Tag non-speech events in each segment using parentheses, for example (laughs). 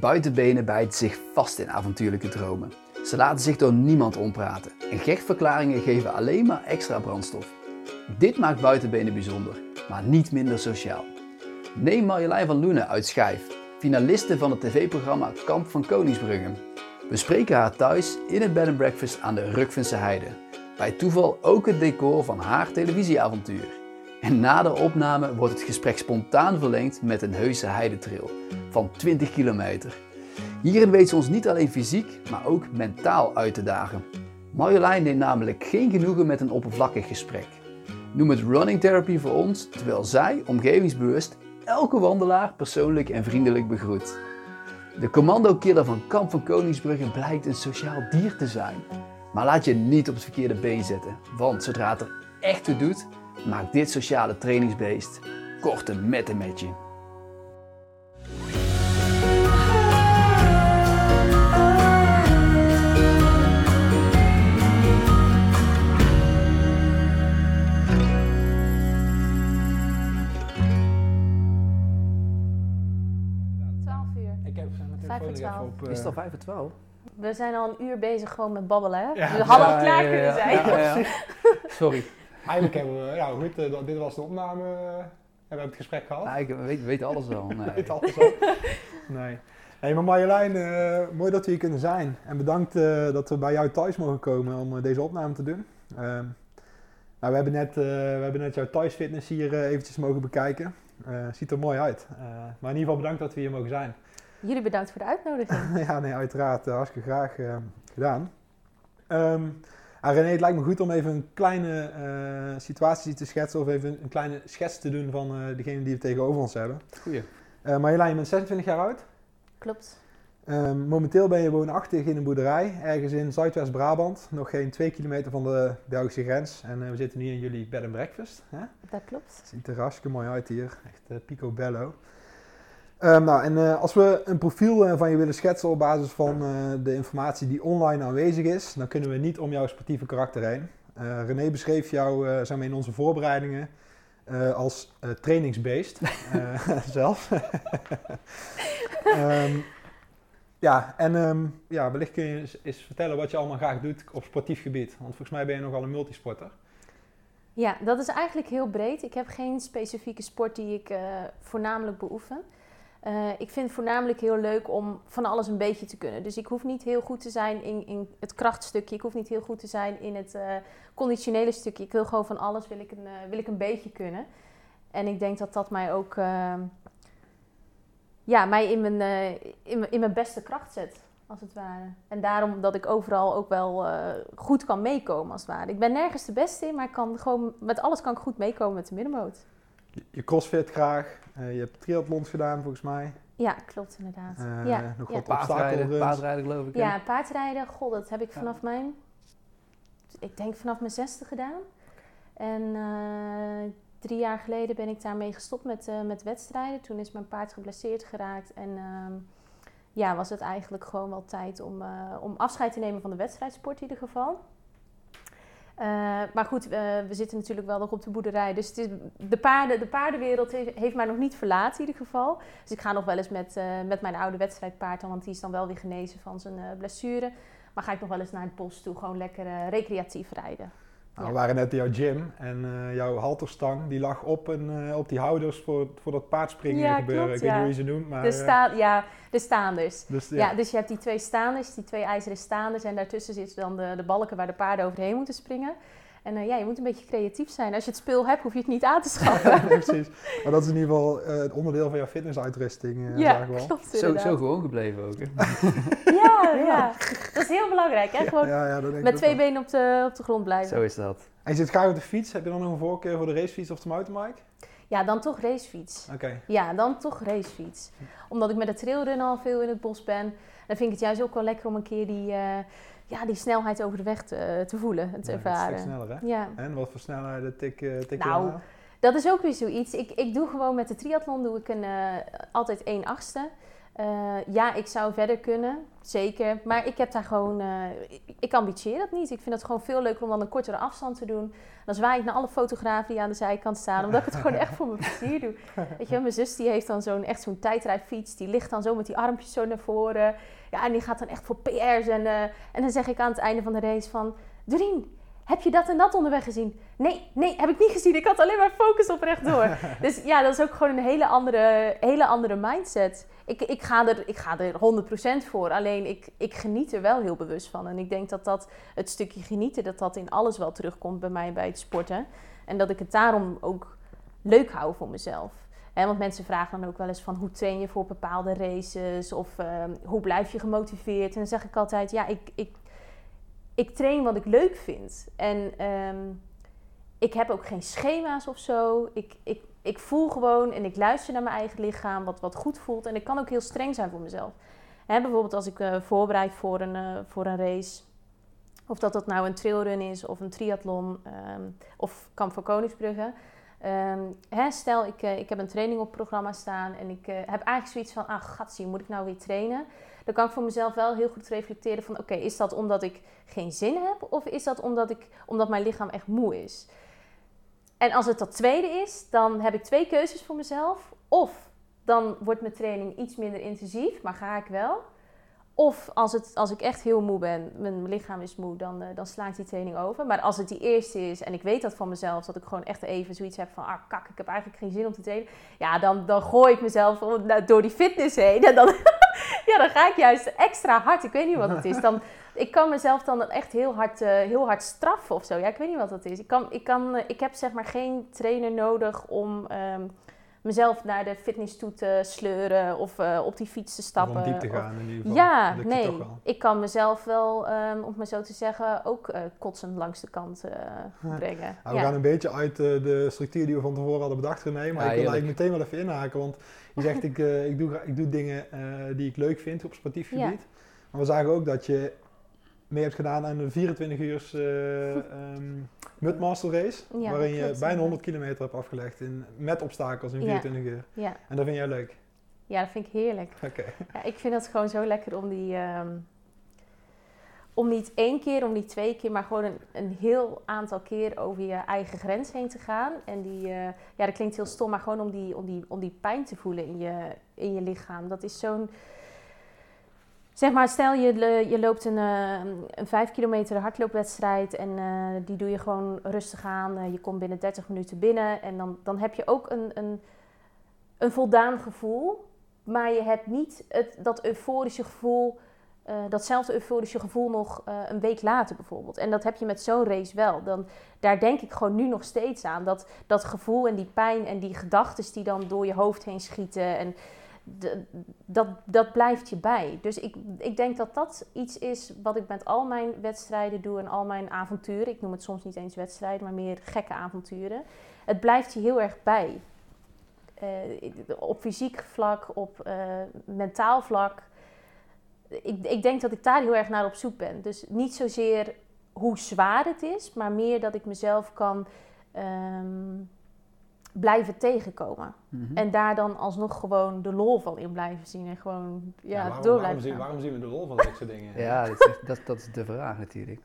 Buitenbenen bijten zich vast in avontuurlijke dromen. Ze laten zich door niemand ompraten en gechtverklaringen geven alleen maar extra brandstof. Dit maakt buitenbenen bijzonder, maar niet minder sociaal. Neem Marjolein van Loenen uit Schijf, finaliste van het tv-programma Kamp van Koningsbrugge. We spreken haar thuis in het bed and breakfast aan de Rukvense Heide. Bij toeval ook het decor van haar televisieavontuur. En na de opname wordt het gesprek spontaan verlengd met een heuse heidetrail van 20 kilometer. Hierin weet ze ons niet alleen fysiek, maar ook mentaal uit te dagen. Marjolein neemt namelijk geen genoegen met een oppervlakkig gesprek. Noem het running therapy voor ons, terwijl zij, omgevingsbewust, elke wandelaar persoonlijk en vriendelijk begroet. De commando-killer van Kamp van Koningsbrugge blijkt een sociaal dier te zijn. Maar laat je niet op het verkeerde been zetten, want zodra het er echt toe doet, maakt dit sociale trainingsbeest korte metten met je. Ik heb op. eh, Is het al 5 voor 12? We zijn al een uur bezig gewoon met babbelen, hè? Ja. we hadden al klaar ja, kunnen ja, zijn. ja, ja. (laughs) Sorry. Eigenlijk hebben we, ja goed, dit was de opname. eh, we hebben het gesprek gehad. Ja, ik weet, we weten alles wel. (laughs) Nee. Weet alles al. Nee. Hey, maar Marjolein, eh, mooi dat we hier kunnen zijn. En bedankt eh, dat we bij jou thuis mogen komen om deze opname te doen. Ehm, nou, we, hebben net, eh, we hebben net jouw thuisfitness hier eventjes mogen bekijken. Eh, ziet er mooi uit. Eh, maar in ieder geval bedankt dat we hier mogen zijn. Jullie bedankt voor de uitnodiging. (laughs) ja, nee, uiteraard. hartstikke graag eh, gedaan. Ehm ah, René, het lijkt me goed om even een kleine eh, situatie te schetsen. Of even een kleine schets te doen van eh, degene die we tegenover ons hebben. Goeie. Eh Marjolein, je bent 26 jaar oud. Klopt. Ehm, momenteel ben je woonachtig in een boerderij, ergens in Zuidwest-Brabant. Nog geen twee kilometer van de Belgische grens. En we zitten nu in jullie bed and breakfast. Hè? Dat klopt. Ziet er hartstikke mooi uit hier. Echt eh, picobello. Ehm, nou, en eh, als we een profiel eh, van je willen schetsen op basis van eh, de informatie die online aanwezig is, dan kunnen we niet om jouw sportieve karakter heen. Eh, René beschreef jou eh, maar in onze voorbereidingen eh, als eh, trainingsbeest (laughs) eh, (laughs) zelf. Ehm, ja, en ehm, ja, wellicht kun je eens, eens vertellen wat je allemaal graag doet op sportief gebied. Want volgens mij ben je nogal een multisporter. Ja, dat is eigenlijk heel breed. Ik heb geen specifieke sport die ik eh, voornamelijk beoefen. Eh, ik vind het voornamelijk heel leuk om van alles een beetje te kunnen. Dus ik hoef niet heel goed te zijn in, in het krachtstukje. Ik hoef niet heel goed te zijn in het eh, conditionele stukje. Ik wil gewoon van alles wil ik een, eh, wil ik een beetje kunnen. En ik denk dat dat mij ook eh, ja, mij in mijn, in, in mijn beste kracht zet, als het ware. En daarom dat ik overal ook wel goed kan meekomen, als het ware. Ik ben nergens de beste in, maar kan gewoon, met alles kan ik goed meekomen met de middenmoot. Je, crossfit graag. Eh, je hebt triathlons gedaan volgens mij. Ja, klopt inderdaad. Eh, ja, nog ja. wat Paardrijden, paardrijden geloof ik. ja, paardrijden, goh, dat heb ik Ja. vanaf mijn, ik denk vanaf mijn zesde gedaan. En eh, drie jaar geleden ben ik daarmee gestopt met, eh, met wedstrijden. Toen is mijn paard geblesseerd geraakt en ehm, ja, was het eigenlijk gewoon wel tijd om, eh, om afscheid te nemen van de wedstrijdsport in ieder geval. Eh, maar goed, we zitten natuurlijk wel nog op de boerderij. Dus het is, de, paarden, de paardenwereld heeft, mij nog niet verlaten in ieder geval. Dus ik ga nog wel eens met, eh, met mijn oude wedstrijdpaard, want die is dan wel weer genezen van zijn eh, blessure. Maar ga ik nog wel eens naar het bos toe, gewoon lekker recreatief rijden. Nou. We waren net in jouw gym en eh, jouw halterstang die lag op, een, eh, op die houders voor, voor dat paardspringen Ja, gebeuren. klopt, ik weet niet ja. hoe je ze noemt, maar... De, eh, sta ja, de staanders. dus, Ja. ja. dus je hebt die twee staanders, die twee ijzeren staanders. En daartussen zitten dan de, de balken waar de paarden overheen moeten springen. En eh, ja, je moet een beetje creatief zijn. Als je het spul hebt, hoef je het niet aan te (laughs) schaffen. precies. Maar dat is in ieder geval eh, het onderdeel van jouw fitnessuitrusting, eh ja, zagen we al. klopt Zo, zo gewoon gebleven ook. Hè? (laughs) Ja, ja, dat is heel belangrijk. Hè? Gewoon Ja, ja, dat denk ik met twee wel. benen op de, op de grond blijven. Zo is dat. En je zit graag op de fiets. Heb je dan nog een voorkeur voor de racefiets of de mountainbike? Ja, dan toch racefiets. Oké. Ja, dan toch racefiets. Omdat ik met de trailrun al veel in het bos ben. Dan vind ik het juist ook wel lekker om een keer die, eh, ja, die snelheid over de weg te, te voelen, te Ja, het is ervaren. sneller, hè? Ja, En wat voor snelheid tik, eh tik Nou, aan? dat is ook weer zoiets. Ik, ik doe gewoon met de triathlon doe ik een, eh, altijd één achtste. Eh, ja, ik zou verder kunnen, zeker. Maar ik heb daar gewoon, uh, ik, ambitieer dat niet. Ik vind het gewoon veel leuker om dan een kortere afstand te doen. Dan zwaai ik naar alle fotografen die aan de zijkant staan, omdat ik het gewoon echt voor mijn plezier doe. Weet je, mijn zus die heeft dan zo'n echt zo'n tijdrijfiets, die ligt dan zo met die armpjes zo naar voren. Ja, en die gaat dan echt voor PR's. En, uh, en dan zeg ik aan het einde van de race van, Doreen, heb je dat en dat onderweg gezien? Nee, nee, heb ik niet gezien. Ik had alleen maar focus op rechtdoor. (laughs) dus ja, dat is ook gewoon een hele andere, hele andere mindset. Ik, ik, ga er, ik ga er 100% voor. Alleen ik, ik geniet er wel heel bewust van. En ik denk dat dat het stukje genieten, dat dat in alles wel terugkomt bij mij bij het sporten. En dat ik het daarom ook leuk hou voor mezelf. want mensen vragen dan ook wel eens van hoe train je voor bepaalde races of uh, hoe blijf je gemotiveerd. En dan zeg ik altijd, ja, ik, ik ik train wat ik leuk vind. En ehm, ik heb ook geen schema's of zo. Ik, ik, ik voel gewoon en ik luister naar mijn eigen lichaam, wat, wat goed voelt. En ik kan ook heel streng zijn voor mezelf. Hè, bijvoorbeeld als ik uh, voorbereid voor een, uh, voor een race. Of dat dat nou een trailrun is of een triathlon um, of Kamp van Koningsbrugge. Hè, stel, ik, uh, ik heb een training op programma staan en ik heb eigenlijk zoiets van... Ah, gatsie, moet ik nou weer trainen? Dan kan ik voor mezelf wel heel goed reflecteren van... oké, is dat omdat ik geen zin heb of is dat omdat, ik, omdat mijn lichaam echt moe is? En als het dat tweede is, dan heb ik twee keuzes voor mezelf. Of dan wordt mijn training iets minder intensief, maar ga ik wel. Of als, het, als ik echt heel moe ben, mijn lichaam is moe, dan, uh, dan sla ik die training over. Maar als het die eerste is en ik weet dat van mezelf, dat ik gewoon echt even zoiets heb van, ah kak, ik heb eigenlijk geen zin om te trainen. Ja, dan, dan gooi ik mezelf door die fitness heen. (laughs) En dan, ja, dan ga ik juist extra hard. Ik weet niet wat het is. Dan, ik kan mezelf dan echt heel hard, uh, heel hard straffen of zo. Ja, ik weet niet wat dat is. Ik, kan, ik, kan, uh, ik heb zeg maar geen trainer nodig om... Um, mezelf naar de fitness toe te sleuren of uh, op die fiets te stappen. Om diep te gaan in ieder geval. Ja, nee. Ik kan mezelf wel, um, om maar zo te zeggen, ook uh, kotsend langs de kant (laughs) uh, brengen. Nou, we ja. gaan een beetje uit de structuur die we van tevoren hadden bedacht, René. Maar ja, ik wil eigenlijk meteen wel even inhaken. Want je zegt, (laughs) ik, ik, doe, ik doe dingen die ik leuk vind op sportief gebied. Maar we zagen ook dat je mee hebt gedaan aan een 24 uur uh, um, Mudmaster race. Ja, waarin je bijna 100 kilometer hebt afgelegd in, met obstakels in 24 uur. Ja. En dat vind jij leuk? Ja, dat vind ik heerlijk. Oké. Ja, ik vind het gewoon zo lekker om die... Um, om niet één keer, om niet twee keer, maar gewoon een, een heel aantal keer over je eigen grens heen te gaan. En die, uh, ja, dat klinkt heel stom, maar gewoon om die, om die, om die pijn te voelen in je, in je lichaam. Dat is zo'n Zeg maar, stel je, je loopt een, uh, een 5 kilometer hardloopwedstrijd en uh, die doe je gewoon rustig aan. Uh, je komt binnen 30 minuten binnen en dan, dan heb je ook een, een, een voldaan gevoel. Maar je hebt niet het, dat euforische gevoel, datzelfde euforische gevoel nog een week later bijvoorbeeld. En dat heb je met zo'n race wel. Dan, daar denk ik gewoon nu nog steeds aan. Dat, dat gevoel en die pijn en die gedachten die dan door je hoofd heen schieten. En, dat, dat blijft je bij. Dus ik, ik denk dat dat iets is wat ik met al mijn wedstrijden doe en al mijn avonturen. Ik noem het soms niet eens wedstrijden, maar meer gekke avonturen. Het blijft je heel erg bij. Uh, op fysiek vlak, op uh, mentaal vlak. Ik, ik denk dat ik daar heel erg naar op zoek ben. Dus niet zozeer hoe zwaar het is, maar meer dat ik mezelf kan. Um, blijven tegenkomen. Mhm. En daar dan alsnog gewoon de lol van in blijven zien en gewoon ja, ja waarom, door waarom zien, waarom zien we de lol van dit soort dingen? (laughs) ja, dat is, dat, dat is de vraag natuurlijk.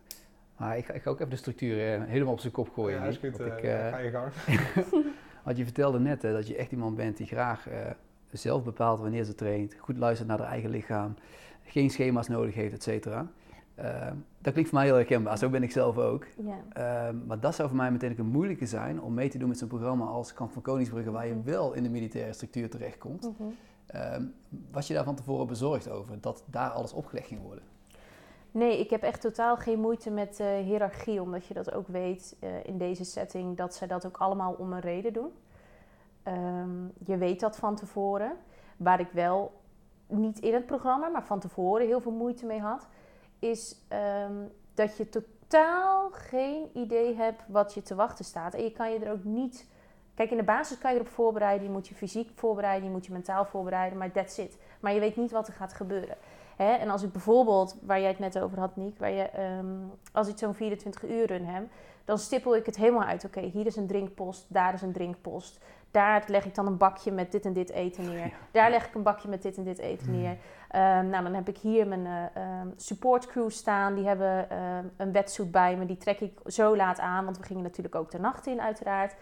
Maar ik, ik ga ook even de structuur eh, helemaal op zijn kop gooien. Ja, is goed. ik, uh, ga je gang. (laughs) (laughs) want je vertelde net uh, dat je echt iemand bent die graag zelf bepaalt wanneer ze traint, goed luistert naar haar eigen lichaam, geen schema's nodig heeft, et cetera. Uh, dat klinkt voor mij heel herkenbaar, zo ben ik zelf ook. Uh, maar dat zou voor mij meteen een moeilijke zijn om mee te doen met zo'n programma als Kamp van Koningsbrugge, waar je mhm. wel in de militaire structuur terechtkomt. Mm -hmm. was je daar van tevoren bezorgd over, dat daar alles opgelegd ging worden? Nee, ik heb echt totaal geen moeite met uh, hiërarchie, omdat je dat ook weet uh, in deze setting, dat zij dat ook allemaal om een reden doen. Um, je weet dat van tevoren. Waar ik wel niet in het programma, maar van tevoren heel veel moeite mee had, is um, dat je totaal geen idee hebt wat je te wachten staat. En je kan je er ook niet. Kijk, in de basis kan je erop voorbereiden. Je moet je fysiek voorbereiden, je moet je mentaal voorbereiden, maar that's it. Maar je weet niet wat er gaat gebeuren. Hè? En als ik bijvoorbeeld, waar jij het net over had, Niek, waar je, um, als ik zo'n 24 uur run heb, dan stippel ik het helemaal uit. Oké, hier is een drinkpost, daar is een drinkpost. Daar leg ik dan een bakje met dit en dit eten neer. Daar leg ik een bakje met dit en dit eten neer. Ehm, nou, dan heb ik hier mijn uh, support crew staan. Die hebben ehm, een wetsuit bij me. Die trek ik zo laat aan, want we gingen natuurlijk ook de nacht in, uiteraard.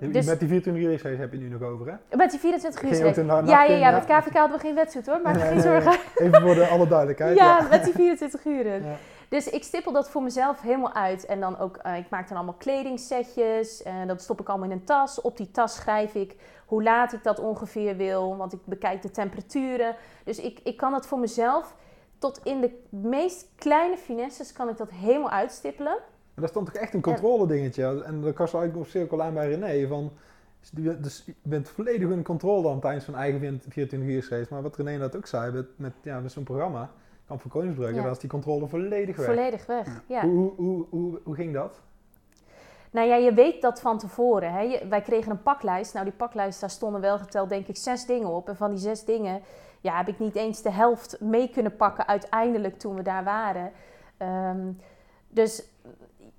Um, dus, met die 24 uur race heb je nu nog over, hè? Met die 24 uur race. Ja, ja, ja, ja, met KVK hadden we geen wetsuit hoor, maak nee, geen zorgen. Even voor de alle duidelijkheid. ja, ja, met die 24 uur. Ja. Dus ik stippel dat voor mezelf helemaal uit. En dan ook, uh, ik maak dan allemaal kledingsetjes. En uh, dat stop ik allemaal in een tas. Op die tas schrijf ik hoe laat ik dat ongeveer wil. Want ik bekijk de temperaturen. Dus ik, ik kan het voor mezelf tot in de meest kleine finesses kan ik dat helemaal uitstippelen. Dat is dan toch echt een controle dingetje. En dat kan ik op cirkel aan bij René. Van, dus je bent volledig in controle dan tijdens van eigen 24 uur race. Maar wat René dat ook zei, met, met, ja, met zo'n programma Kamp van Koningsbrugge, daar is die controle volledig weg. Volledig weg, ja. Hoe, hoe, hoe, hoe, ging dat? Nou ja, je weet dat van tevoren. Hè. wij kregen een paklijst. Nou, die paklijst, daar stonden wel geteld denk ik zes dingen op. En van die zes dingen ja, heb ik niet eens de helft mee kunnen pakken uiteindelijk toen we daar waren. Um, dus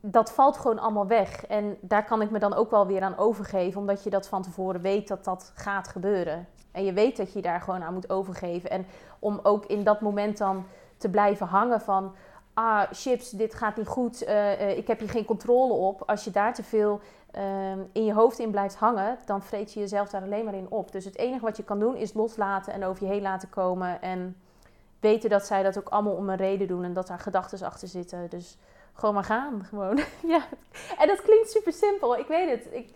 dat valt gewoon allemaal weg. En daar kan ik me dan ook wel weer aan overgeven, omdat je dat van tevoren weet dat dat gaat gebeuren. En je weet dat je daar gewoon aan moet overgeven. En om ook in dat moment dan te blijven hangen van... Ah, chips, dit gaat niet goed. Uh, uh, ik heb hier geen controle op. Als je daar te veel uh, in je hoofd in blijft hangen... dan vreet je jezelf daar alleen maar in op. Dus het enige wat je kan doen is loslaten en over je heen laten komen. En weten dat zij dat ook allemaal om een reden doen. En dat daar gedachten achter zitten. Dus gewoon maar gaan. Gewoon. (laughs) ja. En dat klinkt super simpel. Ik weet het. Ik,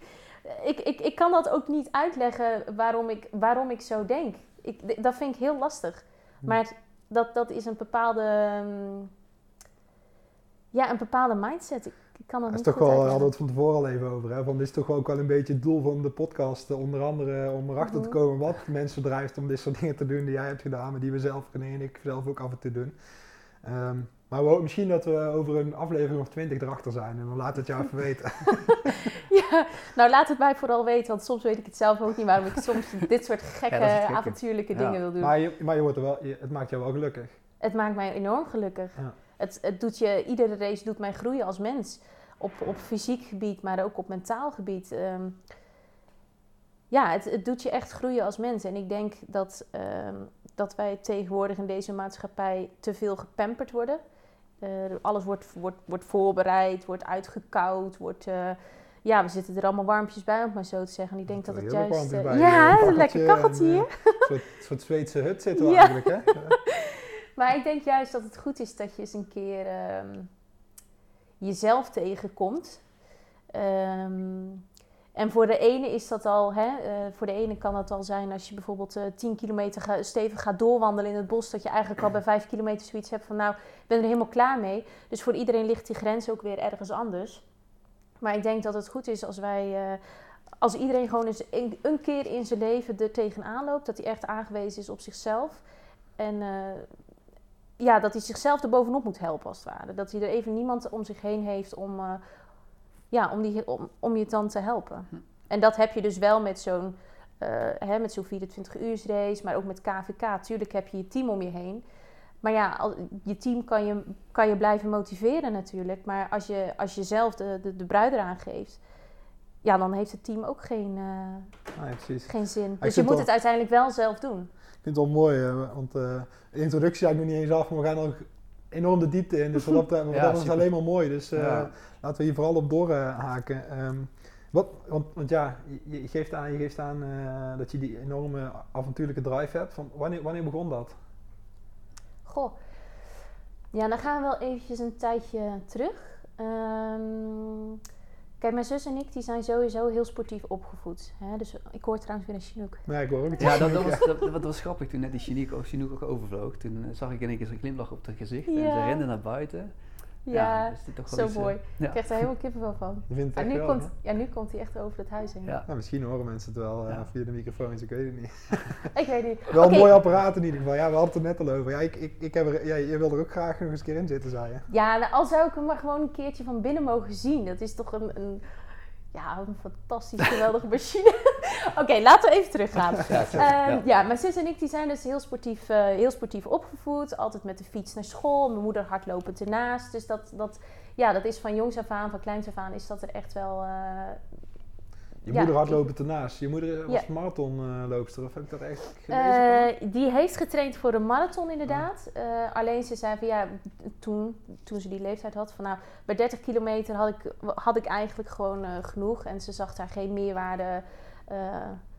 ik, ik, ik kan dat ook niet uitleggen waarom ik, waarom ik zo denk. Ik, dat vind ik heel lastig. Hm. Maar dat, dat is een bepaalde, um, ja, een bepaalde mindset. Ik, ik kan dat, dat niet is toch wel, we hadden het van tevoren al even over. Hè? Van, dit is toch ook wel een beetje het doel van de podcast. Onder andere om erachter te mhm. komen wat mensen drijft om dit soort dingen te doen die jij hebt gedaan. Maar die we zelf, René en ik zelf ook af en toe doen. Um, maar we, misschien dat we over een aflevering of twintig erachter zijn en dan laat het jou even weten. (laughs) ja, nou laat het mij vooral weten, want soms weet ik het zelf ook niet waarom ik soms (laughs) dit soort gekke, avontuurlijke dingen wil doen. Maar, je, maar je wordt er wel, het maakt jou wel gelukkig. Het maakt mij enorm gelukkig. Het, het doet je, iedere race doet mij groeien als mens. Op, op fysiek gebied, maar ook op mentaal gebied. Ehm, ja, het, het, doet je echt groeien als mens. En ik denk dat, um, dat wij tegenwoordig in deze maatschappij te veel gepamperd worden. Uh, alles wordt, wordt, wordt voorbereid, wordt uitgekoud, wordt... Uh, ja, we zitten er allemaal warmpjes bij, om maar zo te zeggen. En ik denk dat, het juist... Uh, ja, een lekker kacheltje hier. Een soort, (laughs) soort Zweedse hut zitten we eigenlijk, hè? (laughs) maar ik denk juist dat het goed is dat je eens een keer um, jezelf tegenkomt. Um, en voor de ene is dat al, hè, uh, voor de ene kan dat al zijn als je bijvoorbeeld uh, 10 kilometer stevig gaat doorwandelen in het bos, dat je eigenlijk al bij 5 kilometer zoiets hebt van nou, ik ben er helemaal klaar mee. Dus voor iedereen ligt die grens ook weer ergens anders. Maar ik denk dat het goed is als wij, uh, als iedereen gewoon eens een, een, keer in zijn leven er tegenaan loopt, dat hij echt aangewezen is op zichzelf. En ja, dat hij zichzelf er bovenop moet helpen als het ware. Dat hij er even niemand om zich heen heeft om ja, om, die, om, om je dan te helpen. Hm. En dat heb je dus wel met zo'n uh, met zo'n 24 uur race, maar ook met KVK. Tuurlijk heb je je team om je heen. Maar ja, al, je team kan je, kan je blijven motiveren natuurlijk. Maar als je, als je zelf de, de, de bruid eraan geeft, ja, dan heeft het team ook geen, uh, geen zin. Dus je moet het uiteindelijk wel zelf doen. Ik vind het wel mooi, want uh, de introductie ik nog niet eens af, maar we gaan nog enorm de diepte in. Dus wat dat, (laughs) ja, alleen maar mooi. Dus uh, laten we hier vooral op doorhaken. Um, wat, want, want ja, je, je, geeft aan, je geeft aan uh, dat je die enorme avontuurlijke drive hebt. Van, wanneer, wanneer begon dat? Goh, ja, dan gaan we wel eventjes een tijdje terug. Um, Kijk, mijn zus en ik die zijn sowieso heel sportief opgevoed. Hè? Dus ik hoor trouwens weer een Chinook. Nee, ik hoor ook Ja, dat, dat, was, dat, was grappig toen net die Chinook, Chinook ook overvloog. Toen uh, zag ik in één keer zo'n glimlach op haar gezicht. En ze rende naar buiten. Ja, ja toch zo iets, mooi. Ja. Ik krijg er helemaal kippenvel van. Je vindt het en nu, wel, komt, ja, nu komt hij echt over het huis heen. Ja. Nou, misschien horen mensen het wel uh, via de microfoons, ik weet het niet. (laughs) ik weet niet. (laughs) Wel een mooi apparaat in ieder geval. Ja, we hadden het er net al over. Ja, ik, ik, ik heb er, ja, je wil er ook graag nog eens een keer in zitten, zei je. Ja, nou, al zou ik hem maar gewoon een keertje van binnen mogen zien. Dat is toch een, een ja, een fantastisch geweldige machine. (laughs) Oké, laten we even teruggaan. (laughs) Ja, uh, ja, mijn zus en ik die zijn dus heel sportief, uh, heel sportief opgevoed. Altijd met de fiets naar school. Mijn moeder hardlopend ernaast. Dus dat, dat, ja, dat is van jongs af aan, van kleins af aan, is dat er echt wel... Je Ja, moeder had lopen ernaast. Je moeder was Ja. marathonloopster, of heb ik dat echt gelezen? Eh, die heeft getraind voor een marathon inderdaad. Eh, alleen ze zei van ja, toen, toen ze die leeftijd had, van nou, bij 30 kilometer had ik, had ik eigenlijk gewoon eh, genoeg. En ze zag daar geen meerwaarde eh,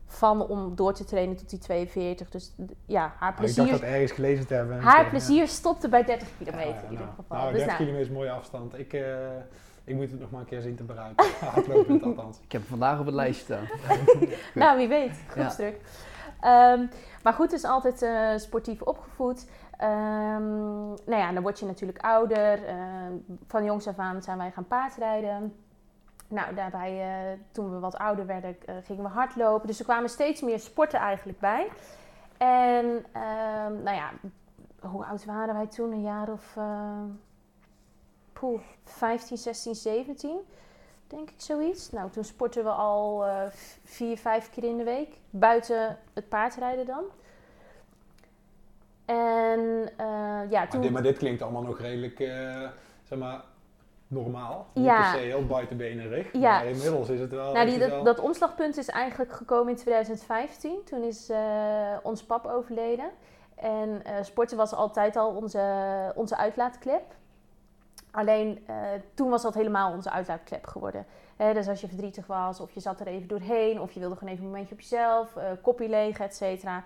van om door te trainen tot die 42. Dus ja, haar Oh, ik dacht plezier, dat ergens gelezen te hebben. haar Ja. plezier stopte bij 30 Ja, kilometer in ieder geval. Nou, dus 30 nou, kilometer is een mooie afstand. Ik, eh, ik moet het nog maar een keer zien te bereiken. (laughs) Hardlopen althans. Ik heb hem vandaag op het lijstje staan. (laughs) Nou, wie weet. Groepsdruk. Ehm, maar goed, dus altijd eh, sportief opgevoed. Ehm, nou ja, dan word je natuurlijk ouder. Ehm, van jongs af aan zijn wij gaan paardrijden. Nou, daarbij, eh, toen we wat ouder werden, eh, gingen we hardlopen. Dus er kwamen steeds meer sporten eigenlijk bij. En, ehm, nou ja, hoe oud waren wij toen? Een jaar of poeh, 15, 16, 17 denk ik zoiets. Nou, toen sporten we al eh, vier, vijf keer in de week. Buiten het paardrijden dan. En eh, ja, Maar toen... dit, maar dit klinkt allemaal nog redelijk, eh, zeg maar, normaal. Niet Ja. per se heel buitenbenerig. Ja. Maar inmiddels is het wel... Nou, die, dat, wel- dat omslagpunt is eigenlijk gekomen in 2015. Toen is ons pap overleden. En sporten was altijd al onze, onze uitlaatklep. Alleen eh, toen was dat helemaal onze uitlaatklep geworden. Dus als je verdrietig was, of je zat er even doorheen, of je wilde gewoon even een momentje op jezelf, eh koppie leeg, et cetera.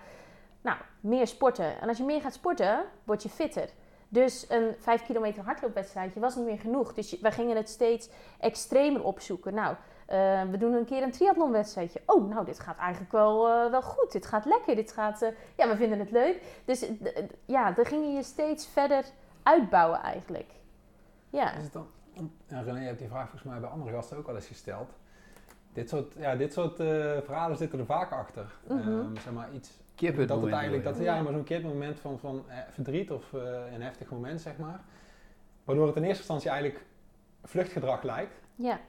Nou, meer sporten. En als je meer gaat sporten, word je fitter. Dus een 5 kilometer hardloopwedstrijdje was niet meer genoeg. Dus wij gingen het steeds extremer opzoeken. Nou, eh, we doen een keer een triathlonwedstrijdje. Oh, nou, dit gaat eigenlijk wel, wel goed. Dit gaat lekker. Dit gaat, ja, we vinden het leuk. Dus ja, dan ging je je steeds verder uitbouwen eigenlijk. Ja. Is het dan, ja, René, je hebt die vraag volgens mij bij andere gasten ook al eens gesteld. Dit soort, ja, dit soort eh, verhalen zitten er vaak achter. Mhm. Ehm, zeg maar iets dat het eigenlijk, dat, ja, maar zo'n keer het moment van, van eh, verdriet of eh, een heftig moment, zeg maar. Waardoor het in eerste instantie eigenlijk vluchtgedrag lijkt. ja.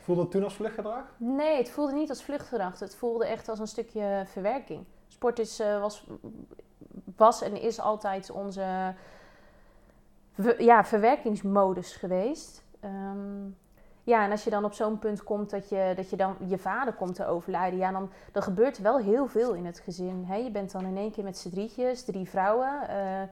Voelde het toen als vluchtgedrag? Nee, het voelde niet als vluchtgedrag. Het voelde echt als een stukje verwerking. Sport is, eh, was, was en is altijd onze ja, verwerkingsmodus geweest. Ehm, ja, en als je dan op zo'n punt komt dat je, dat je dan je vader komt te overlijden, ja, dan, dan gebeurt er wel heel veel in het gezin. Hè? Je bent dan in één keer met z'n drietjes, drie vrouwen. eh,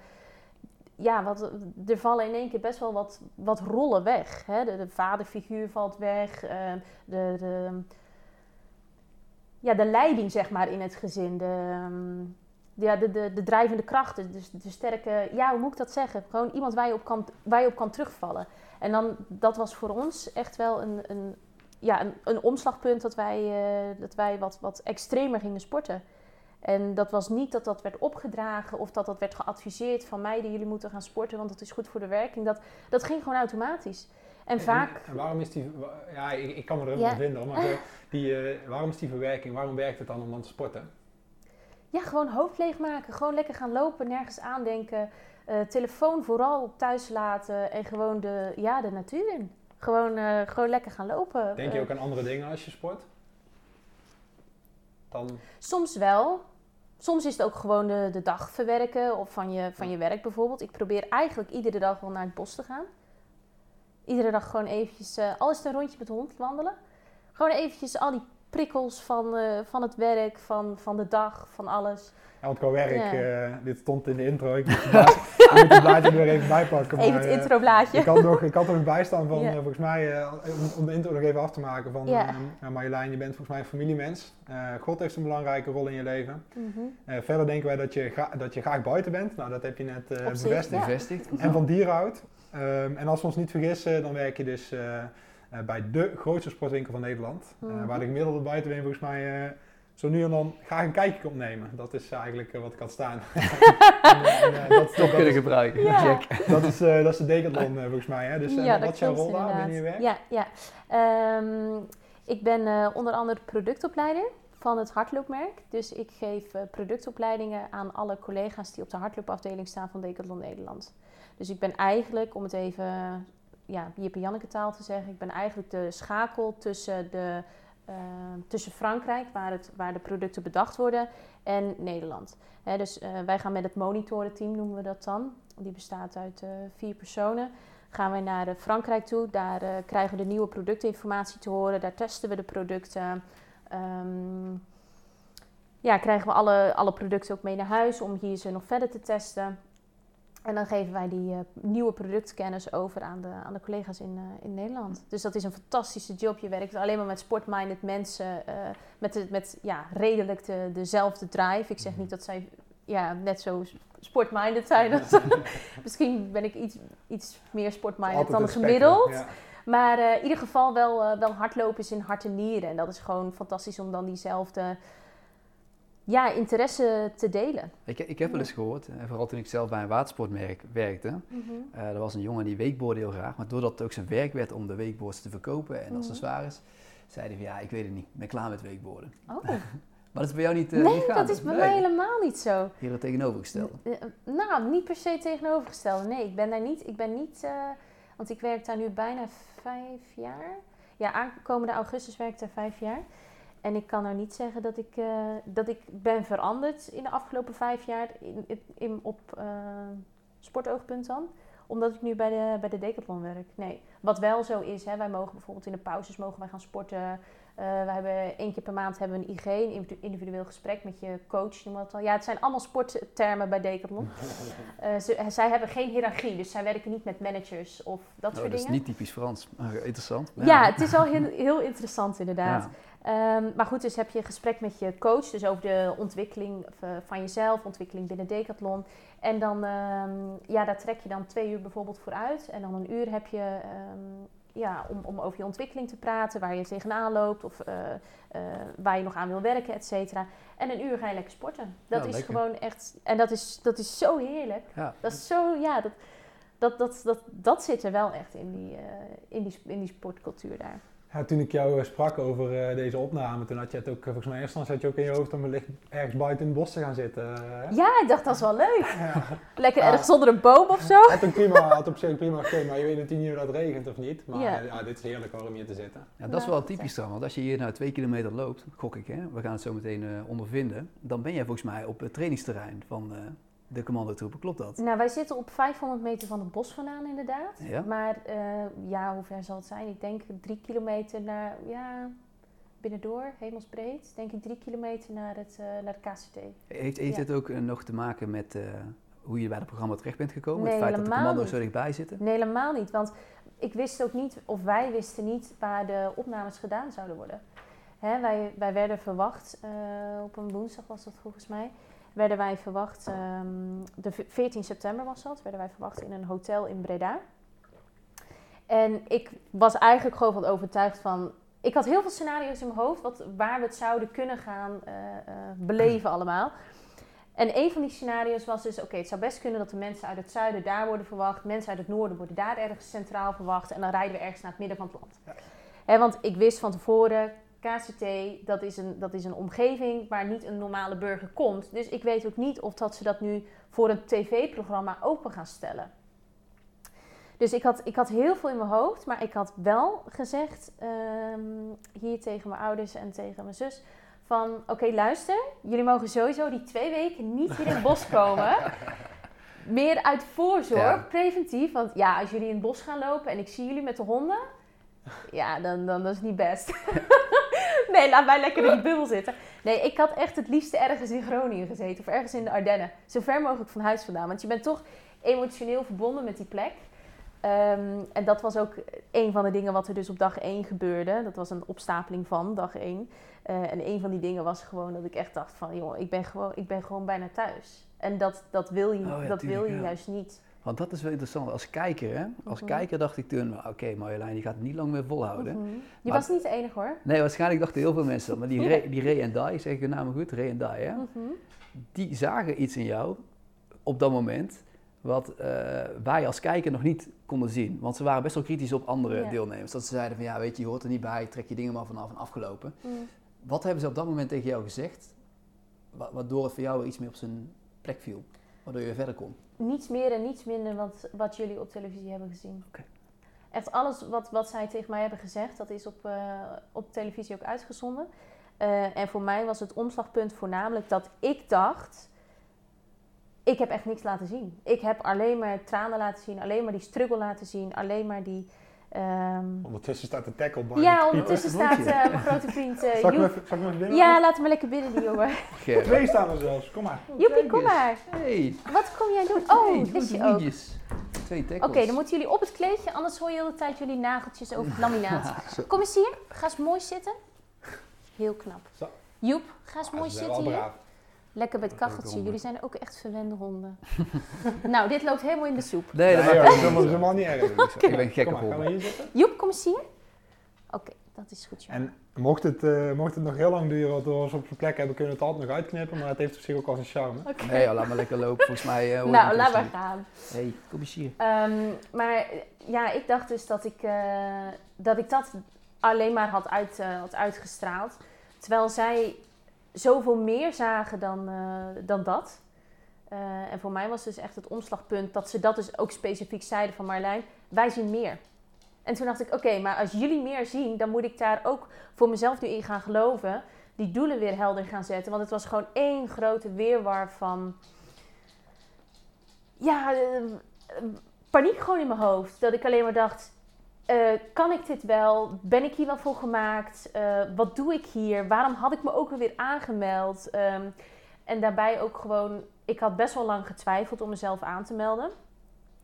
ja, wat, er vallen in één keer best wel wat, wat rollen weg. Hè? De, de vaderfiguur valt weg. eh, de, de, ja, de leiding zeg maar in het gezin. De, ehm, ja, de, de, de drijvende krachten. Dus de sterke, ja, hoe moet ik dat zeggen? Gewoon iemand waar je op kan, waar je op kan terugvallen. En dan, dat was voor ons echt wel een, een, ja, een, een omslagpunt dat wij, eh, dat wij wat, wat extremer gingen sporten. En dat was niet dat dat werd opgedragen of dat dat werd geadviseerd van meiden, jullie moeten gaan sporten, want dat is goed voor de werking. Dat, dat ging gewoon automatisch. En vaak, En, waarom is die, ja, ik, ik kan me er in vinden, maar (laughs) die, eh, waarom is die verwerking, waarom werkt het dan om dan te sporten? Ja, gewoon hoofd leegmaken, gewoon lekker gaan lopen, nergens aandenken. eh, telefoon vooral thuis laten en gewoon de, ja, de natuur in. Gewoon, eh, gewoon lekker gaan lopen. Denk je Eh, ook aan andere dingen als je sport? Dan, Soms wel. Soms is het ook gewoon de, de dag verwerken of van je, van je werk bijvoorbeeld. Ik probeer eigenlijk iedere dag wel naar het bos te gaan. Iedere dag gewoon eventjes, eh al is het een rondje met de hond wandelen. Gewoon eventjes al die prikkels van, eh, van het werk, van, van de dag, van alles. ja, want qua werk, Ja. eh, dit stond in de intro, ik moet het blaadje, (laughs) ik moet het blaadje er weer even bijpakken. Even maar, het eh, introblaadje. Ik had, nog, ik had er nog bij staan van, Ja. eh, volgens mij, eh, om, de intro nog even af te maken van, Ja. ja, Marjolein, je bent volgens mij een familiemens. Eh, God heeft een belangrijke rol in je leven. Mhm. Eh, verder denken wij dat je, dat je graag buiten bent. Nou, dat heb je net eh, bevestigd. Ja. Bevestigd. En van dieren houdt. Ehm, en als we ons niet vergissen, dan werk je dus eh, bij de grootste sportwinkel van Nederland. Eh, Mhm. waar de gemiddelde buitenween volgens mij eh, zo nu en dan graag een kijkje komt nemen. Dat is eigenlijk wat ik had staan. (laughs) En, en, dat, Toch dat, kunnen gebruiken. Ja. Check. dat is, eh, dat is de Decathlon volgens mij. Hè? Dus eh, Ja, wat is jouw rol daar binnen je werk? Ja, ja. Ehm, ik ben eh, onder andere productopleider van het hardloopmerk. Dus ik geef productopleidingen aan alle collega's die op de hardloopafdeling staan van Decathlon Nederland. Dus ik ben eigenlijk, om het even ja, en Janneke taal te zeggen, ik ben eigenlijk de schakel tussen, de, eh, tussen Frankrijk, waar, het, waar de producten bedacht worden, en Nederland. Hè, dus eh, wij gaan met het monitorenteam, noemen we dat dan. Die bestaat uit eh, vier personen. gaan we naar Frankrijk toe. Daar krijgen we de nieuwe productinformatie te horen. Daar testen we de producten. Ehm, ja, krijgen we alle, alle producten ook mee naar huis om hier ze nog verder te testen. En dan geven wij die uh, nieuwe productkennis over aan de, aan de collega's in, uh, in Nederland. Dus dat is een fantastische job. Je werkt alleen maar met sportminded mensen, uh, met, de, met ja, redelijk de, dezelfde drive. Ik zeg niet dat zij ja, net zo sportminded zijn. (laughs) (laughs) Misschien ben ik iets, iets meer sportminded dan gemiddeld. Ja. Maar in ieder geval wel, wel hardlopen is in hart en nieren. En dat is gewoon fantastisch om dan diezelfde ja, interesse te delen. Ik, ik heb wel eens gehoord, en vooral toen ik zelf bij een watersportmerk werkte, mm -hmm. er was een jongen die weekboorde heel graag, maar doordat het ook zijn werk werd om de weekboards te verkopen en mm -hmm. accessoires, zei hij van ja, ik weet het niet, ik ben klaar met weekborden. Oh. (laughs) maar dat is bij jou niet, uh, nee, niet dat is bij mij helemaal niet zo. Hier tegenovergestelde? nou, niet per se tegenovergestelde. Nee, ik ben daar niet, ik ben niet, uh, want ik werk daar nu bijna vijf jaar. Ja, aankomende augustus werk ik daar vijf jaar. En ik kan nou niet zeggen dat ik, uh, dat ik ben veranderd in de afgelopen vijf jaar in, in, op uh, sportoogpunt dan. Omdat ik nu bij de, bij de Decathlon werk. Nee, wat wel zo is, hè, wij mogen bijvoorbeeld in de pauzes mogen wij gaan sporten. Uh, we hebben één keer per maand hebben we een IG, een individueel gesprek met je coach. Noem dat al. Ja, het zijn allemaal sporttermen bij Decathlon. (laughs) ze, zij hebben geen hiërarchie, dus zij werken niet met managers of dat oh, soort dat dingen. Dat is niet typisch Frans, maar interessant. Ja, ja het is al heel, (laughs) heel interessant inderdaad. Ja. Um, maar goed, dus heb je een gesprek met je coach, dus over de ontwikkeling eh, van jezelf, ontwikkeling binnen Decathlon. En dan, um, ja, daar trek je dan twee uur bijvoorbeeld voor uit. En dan een uur heb je um, ja, om, om over je ontwikkeling te praten, waar je tegenaan loopt of uh, uh, waar je nog aan wil werken, et cetera. En een uur ga je lekker sporten. Dat Ja, is lekker. gewoon echt, en dat is, dat is zo heerlijk. Ja. Dat is zo, ja, dat, dat, dat, dat, dat zit er wel echt in die, uh, in die, in die sportcultuur daar. Ja, toen ik jou eh, sprak over uh, deze opname, toen had je het ook, volgens mij eerst dan zat je ook in je hoofd om wellicht ergens buiten in het bos te gaan zitten. Uh, Ja, ik dacht dat is wel leuk. ja. (laughs) Lekker Ja. ergens onder een boom of zo. Had, ook prima, had op zich prima gekund, maar je weet natuurlijk niet of dat regent of niet. Maar Ja. ja. dit is heerlijk hoor, om hier te zitten. Ja, dat is wel typisch dan, want als je hier nou twee kilometer loopt, gok ik hè, we gaan het zo meteen eh, ondervinden, dan ben jij volgens mij op het trainingsterrein van eh, de commandotroepen, klopt dat? Nou, wij zitten op 500 meter van het bos vandaan inderdaad. Ja? Maar eh, ja, hoe ver zal het zijn? Ik denk drie kilometer naar, ja, binnendoor, hemelsbreed. Denk ik drie kilometer naar het, eh, naar de KCT. Heeft, heeft Ja. het ook eh, nog te maken met hoe je bij het programma terecht bent gekomen? Nee, het feit dat de commando's niet. zo dichtbij zitten? Nee, helemaal niet. Want ik wist ook niet, of wij wisten niet, waar de opnames gedaan zouden worden. Hè, wij, wij werden verwacht, op een woensdag was dat volgens mij, werden wij verwacht, ehm, de v- 14 september was dat, werden wij verwacht in een hotel in Breda. En ik was eigenlijk gewoon van overtuigd van, ik had heel veel scenario's in mijn hoofd wat, waar we het zouden kunnen gaan eh, eh, beleven allemaal. En een van die scenario's was dus, oké, het zou best kunnen dat de mensen uit het zuiden daar worden verwacht, mensen uit het noorden worden daar ergens centraal verwacht en dan rijden we ergens naar het midden van het land. Hè, want ik wist van tevoren, KCT, dat is, een, dat is een omgeving waar niet een normale burger komt. Dus ik weet ook niet of dat ze dat nu voor een tv-programma open gaan stellen. Dus ik had, ik had heel veel in mijn hoofd, maar ik had wel gezegd ehm, hier tegen mijn ouders en tegen mijn zus van oké luister, jullie mogen sowieso die twee weken niet hier in het bos komen. (laughs) Meer uit voorzorg, Ja. preventief. Want ja, als jullie in het bos gaan lopen en ik zie jullie met de honden, ja, dan, dan dat is niet best. (laughs) nee, laat mij lekker in die bubbel zitten. Nee, ik had echt het liefste ergens in Groningen gezeten of ergens in de Ardennen. Zo ver mogelijk van huis vandaan. Want je bent toch emotioneel verbonden met die plek. Ehm, en dat was ook een van de dingen wat er dus op dag 1 gebeurde. Dat was een opstapeling van dag 1. Eh, en een van die dingen was gewoon dat ik echt dacht van... joh, ik ben gewoon, ik ben gewoon bijna thuis. En dat, dat wil je, Oh ja, dat wil je ja. juist niet. Want dat is wel interessant. Als kijker, hè? Als Mhm. kijker dacht ik toen, nou, oké Marjolein, die gaat het niet lang meer volhouden. Mhm. Je Maar- was niet de enige hoor. Nee, waarschijnlijk dachten heel veel mensen dat. Maar die, Ray, (laughs) die Ray en Die, zeg ik hun namen goed, Ray en Die, hè? Mhm. die zagen iets in jou op dat moment wat eh, wij als kijker nog niet konden zien. Want ze waren best wel kritisch op andere Ja. deelnemers. Dat ze zeiden van ja, weet je, je hoort er niet bij, trek je dingen maar vanaf en afgelopen. Mhm. Wat hebben ze op dat moment tegen jou gezegd, wa- waardoor het voor jou iets meer op zijn plek viel? Waardoor je verder kon? Niets meer en niets minder wat, wat jullie op televisie hebben gezien. Oké. Echt alles wat, wat zij tegen mij hebben gezegd, dat is op, eh, op televisie ook uitgezonden. Eh, en voor mij was het omslagpunt voornamelijk dat ik dacht... ik heb echt niks laten zien. Ik heb alleen maar tranen laten zien, alleen maar die struggle laten zien, alleen maar die... ehm, Ondertussen staat de tackle bij. ja, ondertussen staat eh, mijn grote vriend eh, (laughs) Zal ik even, zal ik hem even binnen? Ja, laat hem maar lekker binnen, die jongen. (laughs) Twee staan er zelfs, kom maar. Joepie, Kijk kom maar. Hey. Wat kom jij doen? Oh, Hey, goede je ook. Twee Oké, tackles. dan moeten jullie op het kleedje, anders hoor je de hele tijd jullie nageltjes over het laminaat. (laughs) Kom eens hier, ga eens mooi zitten. Heel knap. Zo. Joep, ga eens mooi zitten hier. braaf. Lekker bij het Leuke kacheltje. Jullie zijn ook echt verwende honden. (laughs) nou, dit loopt helemaal in de soep. Nee, dat Nee, maakt joh, echt dat is niet helemaal niet erg. (laughs) Ik ben gek Kom op honden. hier zitten? Joep, kom eens hier. Oké, dat is goed. Joep. En mocht het, eh, mocht het nog heel lang duren wat we ons op zijn plek hebben, kunnen we het altijd nog uitknippen. Maar het heeft op zich ook al zijn charme. Oké. Nee, joh, laat maar lekker lopen. Volgens mij eh, hoor nou, laat het maar gaan. Hey, kom eens hier. Ehm, maar ja, ik dacht dus dat ik, eh, dat, ik dat alleen maar had, uit, eh, had uitgestraald. Terwijl zij zoveel meer zagen dan, eh, dan dat. Eh, en voor mij was dus echt het omslagpunt dat ze dat dus ook specifiek zeiden van Marlijn, wij zien meer. En toen dacht ik, oké, maar als jullie meer zien, dan moet ik daar ook voor mezelf nu in gaan geloven. Die doelen weer helder gaan zetten. Want het was gewoon één grote weerwar van... Ja, eh, paniek gewoon in mijn hoofd. Dat ik alleen maar dacht, eh, kan ik dit wel? Ben ik hier wel voor gemaakt? Eh, wat doe ik hier? Waarom had ik me ook alweer aangemeld? Ehm, en daarbij ook gewoon, ik had best wel lang getwijfeld om mezelf aan te melden.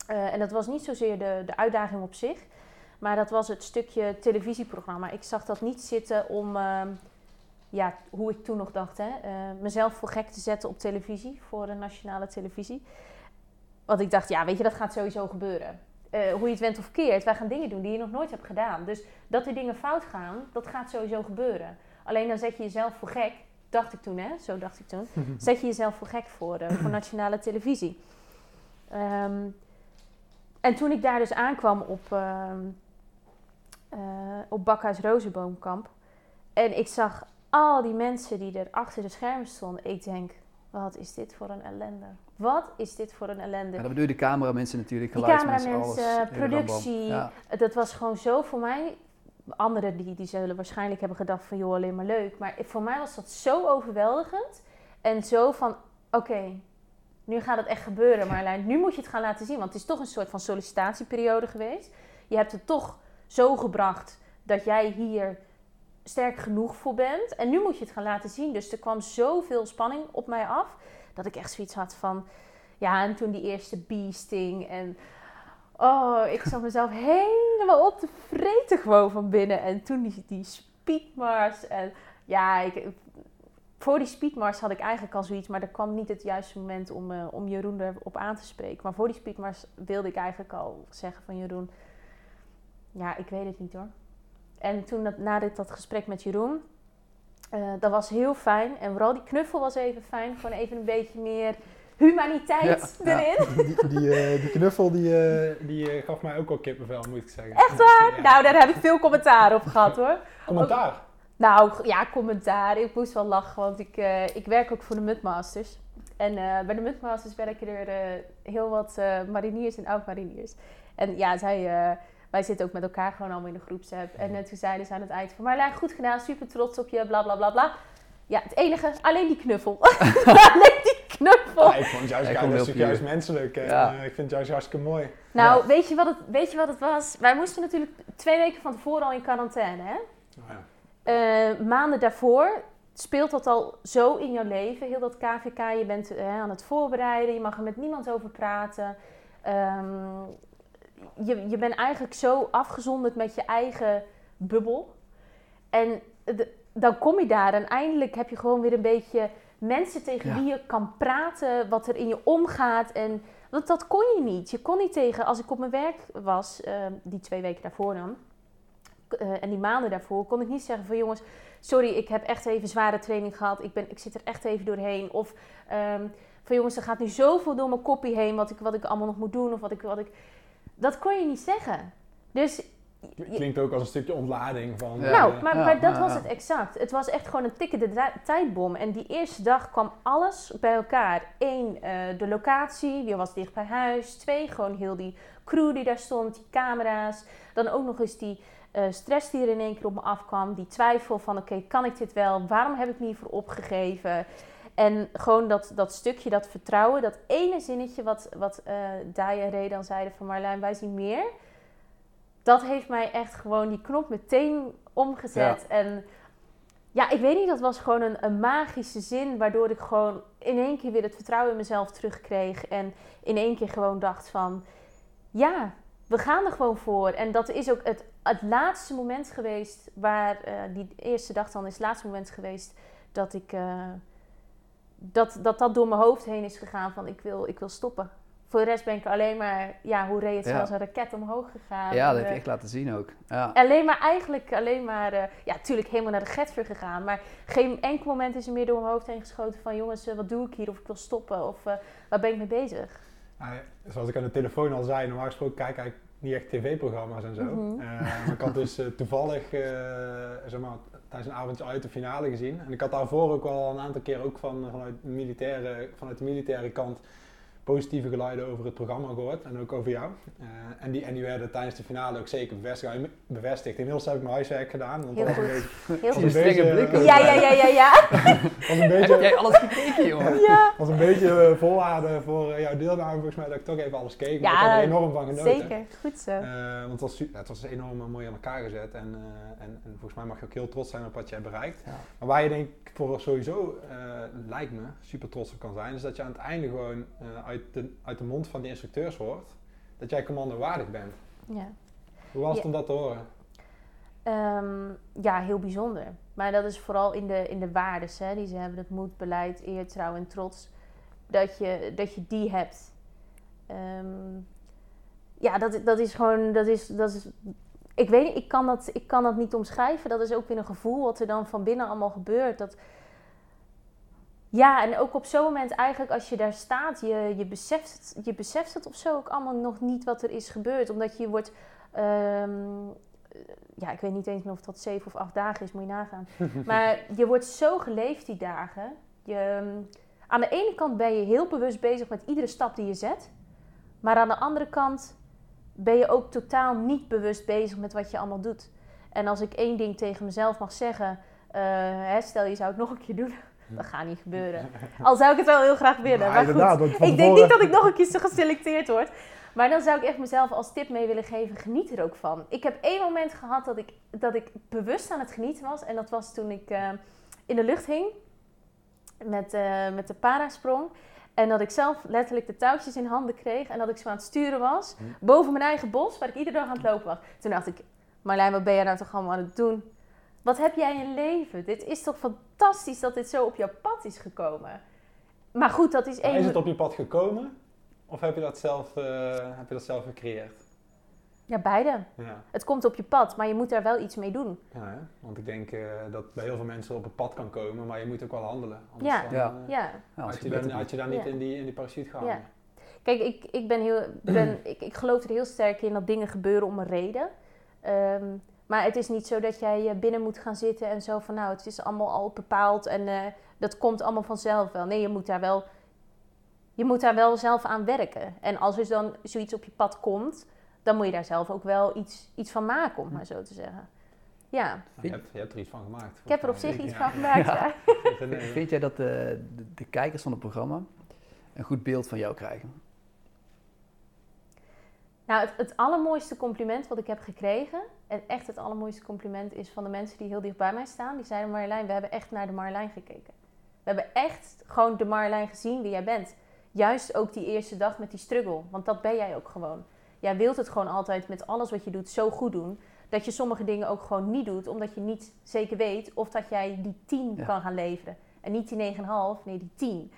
Eh, en dat was niet zozeer de, de uitdaging op zich, maar dat was het stukje televisieprogramma. Ik zag dat niet zitten om, ehm, ja, hoe ik toen nog dacht, hè, mezelf voor gek te zetten op televisie, voor een nationale televisie. Want ik dacht, ja, weet je, dat gaat sowieso gebeuren. Eh, hoe je het went of keert, wij gaan dingen doen die je nog nooit hebt gedaan. Dus dat er dingen fout gaan, dat gaat sowieso gebeuren. Alleen dan zet je jezelf voor gek, dacht ik toen, hè, zo dacht ik toen. (laughs) Zet je jezelf voor gek voor, eh, voor (clears throat) nationale televisie. Ehm, en toen ik daar dus aankwam op, eh, op Bakhuis Rozenboomkamp. En ik zag al die mensen die er achter de schermen stonden. Ik denk, wat is dit voor een ellende? Wat is dit voor een ellende? Ja, dan bedoel je de cameramensen natuurlijk, Die geluidsmensen, cameramensen, alles. hele rambam. productie. Ja. Dat was gewoon zo voor mij. Anderen die, die zullen waarschijnlijk hebben gedacht van joh, alleen maar leuk. Maar voor mij was dat zo overweldigend. En zo van, oké, nu gaat het echt gebeuren Marlijn. Nu moet je het gaan laten zien. Want het is toch een soort van sollicitatieperiode geweest. Je hebt het toch zo gebracht dat jij hier sterk genoeg voor bent. En nu moet je het gaan laten zien. Dus er kwam zoveel spanning op mij af. Dat ik echt zoiets had van... Ja, en toen die eerste beasting en... Oh, ik zat mezelf (laughs) helemaal op te vreten gewoon van binnen. En toen die, die speedmars en... Ja, ik, voor die speedmars had ik eigenlijk al zoiets... Maar er kwam niet het juiste moment om, eh, om Jeroen erop aan te spreken. Maar voor die speedmars wilde ik eigenlijk al zeggen van Jeroen... Ja, ik weet het niet hoor. En toen dat, na dit, dat gesprek met Jeroen... eh, dat was heel fijn. En vooral die knuffel was even fijn. Gewoon even een beetje meer humaniteit Ja, ja. erin. Die, die, eh, die knuffel die, eh, die eh, gaf mij ook al kippenvel, moet ik zeggen. Echt waar? Ja. Nou, daar heb ik veel commentaar op gehad hoor. Commentaar. Nou, ja, commentaar. Ik moest wel lachen, want ik, eh, ik werk ook voor de Mudmasters. En eh, bij de Mudmasters werken er eh, heel wat eh, mariniers en oud-mariniers. En ja, zij, eh, wij zitten ook met elkaar gewoon allemaal in de groepsapp. En toen zeiden ze aan het eind van... Marlijn, goed gedaan, super trots op je, bla bla bla bla. Ja, het enige, alleen die knuffel. (laughs) (laughs) alleen die knuffel. Ja, ik vond het juist, Ik ja, vond het heel juist menselijk. En, Ja. eh, ik vind het juist hartstikke mooi. Nou, Ja. weet, je wat het, weet je wat het was? Wij moesten natuurlijk twee weken van tevoren al in quarantaine, hè? Nou ja. Eh, maanden daarvoor speelt dat al zo in jouw leven, heel dat KVK. Je bent eh, aan het voorbereiden, je mag er met niemand over praten. Ehm, je, je bent eigenlijk zo afgezonderd met je eigen bubbel. En de- dan kom je daar en eindelijk heb je gewoon weer een beetje mensen tegen Ja. wie je kan praten, wat er in je omgaat. En want dat kon je niet. Je kon niet tegen, als ik op mijn werk was, eh, die twee weken daarvoor dan, eh, en die maanden daarvoor, kon ik niet zeggen van jongens, sorry, ik heb echt even zware training gehad, ik, ben, ik zit er echt even doorheen. Of ehm, van jongens, er gaat nu zoveel door mijn koppie heen wat ik, wat ik allemaal nog moet doen. Of wat ik, wat ik... Dat kon je niet zeggen. Dus Klinkt ook als een stukje ontlading van... Ja. nou, maar, ja, maar dat ja, was ja. het exact. Het was echt gewoon een tikkende tijdbom. En die eerste dag kwam alles bij elkaar. Eén, eh, de locatie, die was dicht bij huis. Twee, gewoon heel die crew die daar stond, die camera's. Dan ook nog eens die eh, stress die er in één keer op me afkwam. Die twijfel van, oké, kan ik dit wel? Waarom heb ik me hiervoor opgegeven? En gewoon dat, dat stukje, dat vertrouwen, dat ene zinnetje wat, wat uh, Daya en Ray dan zeiden van Marlijn, wij zien meer. Dat heeft mij echt gewoon die knop meteen omgezet. En ja, ik weet niet, dat was gewoon een, een, magische zin, waardoor ik gewoon in één keer weer het vertrouwen in mezelf terugkreeg. En in één keer gewoon dacht van, ja, we gaan er gewoon voor. En dat is ook het, het laatste moment geweest, waar uh, die eerste dag dan is het laatste moment geweest dat ik, uh, dat, dat dat door mijn hoofd heen is gegaan van ik wil, ik wil stoppen voor de rest ben ik alleen maar, ja, hoe reed het ja. zoals een raket omhoog gegaan. Ja, dat heb je echt laten zien ook. Ja. Alleen maar eigenlijk, alleen maar, uh, ja, natuurlijk helemaal naar de Getver gegaan. Maar geen enkel moment is er meer door mijn hoofd heen geschoten van, jongens, uh, wat doe ik hier? Of ik wil stoppen? Of uh, waar ben ik mee bezig? zoals ik aan de telefoon al zei, normaal gesproken kijk ik eigenlijk niet echt tv-programma's en zo. Mm -hmm. maar ik had dus toevallig, zeg maar, tijdens een avondje uit de finale gezien. En ik had daarvoor ook wel een aantal keer ook van, vanuit, militaire, vanuit de militaire kant positieve geluiden over het programma gehoord en ook over jou. Uh, en, die, en die werden tijdens de finale ook zeker bevestigd. bevestigd. Inmiddels heb ik mijn huiswerk gedaan. Want Heel was goed. een beetje, Heel was een beetje, blik ook. Ja, ja, ja, ja, (laughs) ja. was een beetje, Heb jij alles gekeken, jongen? (laughs) ja. was een beetje uh, voor uh, jouw deelname volgens mij dat ik toch even alles keek. Ja, ik heb er enorm van genoten. Zeker, goed zo. want het was, ja, het was enorm mooi aan elkaar gezet. En, en, en, volgens mij mag je ook heel trots zijn op wat je hebt bereikt. Ja. Maar waar je denk ik voor sowieso, lijkt me, super trots op kan zijn, is dat je aan het einde gewoon uit, de, uit de mond van de instructeurs hoort, dat jij commando waardig bent. Ja. Hoe was het Ja. om dat te horen? Ehm, ja, heel bijzonder. Maar dat is vooral in de, in de waardes hè, die ze hebben. Het moed, beleid, eer, trouw en trots. Dat je, dat je die hebt. Ehm, ja, dat, dat is gewoon... Dat is, dat is, ik weet niet, ik kan, dat, ik kan dat niet omschrijven. Dat is ook weer een gevoel wat er dan van binnen allemaal gebeurt. Dat, ja, en ook op zo'n moment eigenlijk als je daar staat, je, je, beseft het, je beseft het of zo ook allemaal nog niet wat er is gebeurd. Omdat je wordt... ehm, ja, ik weet niet eens meer of dat zeven of acht dagen is, moet je nagaan. (laughs) Maar je wordt zo geleefd die dagen. Je, ehm, aan de ene kant ben je heel bewust bezig met iedere stap die je zet. Maar aan de andere kant ben je ook totaal niet bewust bezig met wat je allemaal doet. En als ik één ding tegen mezelf mag zeggen, eh, hè, stel je zou het nog een keer doen, dat gaat niet gebeuren. (laughs) Al zou ik het wel heel graag willen. Maar goed, ik denk tevoren- niet dat ik nog een keer geselecteerd word. Maar dan zou ik echt mezelf als tip mee willen geven, geniet er ook van. Ik heb één moment gehad dat ik, dat ik bewust aan het genieten was. En dat was toen ik eh, in de lucht hing met, eh, met de parasprong. En dat ik zelf letterlijk de touwtjes in handen kreeg. En dat ik zo aan het sturen was. Boven mijn eigen bos, waar ik iedere dag aan het lopen was. Toen dacht ik, Marlijn, wat ben jij nou toch allemaal aan het doen? Wat heb jij in leven? Dit is toch fantastisch dat dit zo op jouw pad is gekomen. Maar goed, dat is één... Is het op je pad gekomen? Of heb je dat zelf, eh, heb je dat zelf gecreëerd? Ja, beide. Ja. Het komt op je pad, maar je moet daar wel iets mee doen. Ja, want ik denk eh, dat bij heel veel mensen op het pad kan komen, maar je moet ook wel handelen. Anders Ja. dan, Ja. eh, Ja. Ja, had, je dan, had je dan niet Ja. in, die, in die parachute gehangen. Ja. Kijk, ik, ik ben heel. Ben, ik, ik geloof er heel sterk in dat dingen gebeuren om een reden. Ehm, maar het is niet zo dat jij eh, binnen moet gaan zitten en zo van nou, het is allemaal al bepaald en eh, dat komt allemaal vanzelf wel. Nee, je moet daar wel. Je moet daar wel zelf aan werken. En als er dan zoiets op je pad komt, dan moet je daar zelf ook wel iets, iets van maken, om maar zo te zeggen. Ja, Nou, je, hebt, je hebt er iets van gemaakt. ik heb er op zich iets Ja. van gemaakt. Ja. Ja. (laughs) Nee, Vind jij dat de, de, de kijkers van het programma een goed beeld van jou krijgen? Nou, het, het allermooiste compliment wat ik heb gekregen, en echt het allermooiste compliment, is van de mensen die heel dicht bij mij staan. Die zeiden, Marjolein, we hebben echt naar de Marjolein gekeken. We hebben echt gewoon de Marjolein gezien wie jij bent. Juist ook die eerste dag met die struggle, want dat ben jij ook gewoon. Jij wilt het gewoon altijd met alles wat je doet zo goed doen, dat je sommige dingen ook gewoon niet doet, omdat je niet zeker weet of dat jij die 10 Ja. kan gaan leveren. En niet die 9,5, nee die 10.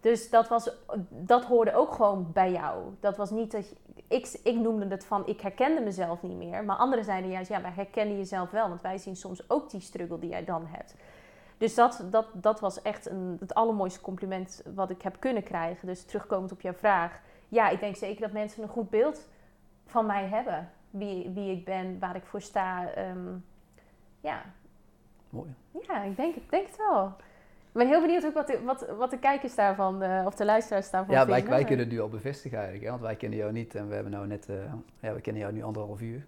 Dus dat, was, dat hoorde ook gewoon bij jou. Dat was niet dat je, ik, ik noemde het van, ik herkende mezelf niet meer. Maar anderen zeiden juist, ja, maar herkende jezelf wel. Want wij zien soms ook die struggle die jij dan hebt. Dus dat, dat, dat was echt een, het allermooiste compliment wat ik heb kunnen krijgen. Dus terugkomend op jouw vraag. Ja, ik denk zeker dat mensen een goed beeld van mij hebben. Wie, wie ik ben, waar ik voor sta. Ehm, ja. Mooi. ja, ik denk, het- denk het wel. Ik ben heel benieuwd ook wat de, wat, wat de kijkers daarvan, eh, of de luisteraars daarvan Ja, wij, vinden. wij kunnen het nu al bevestigen eigenlijk, hè? want wij kennen jou niet en we hebben nou net, eh, ja, we kennen jou nu anderhalf uur.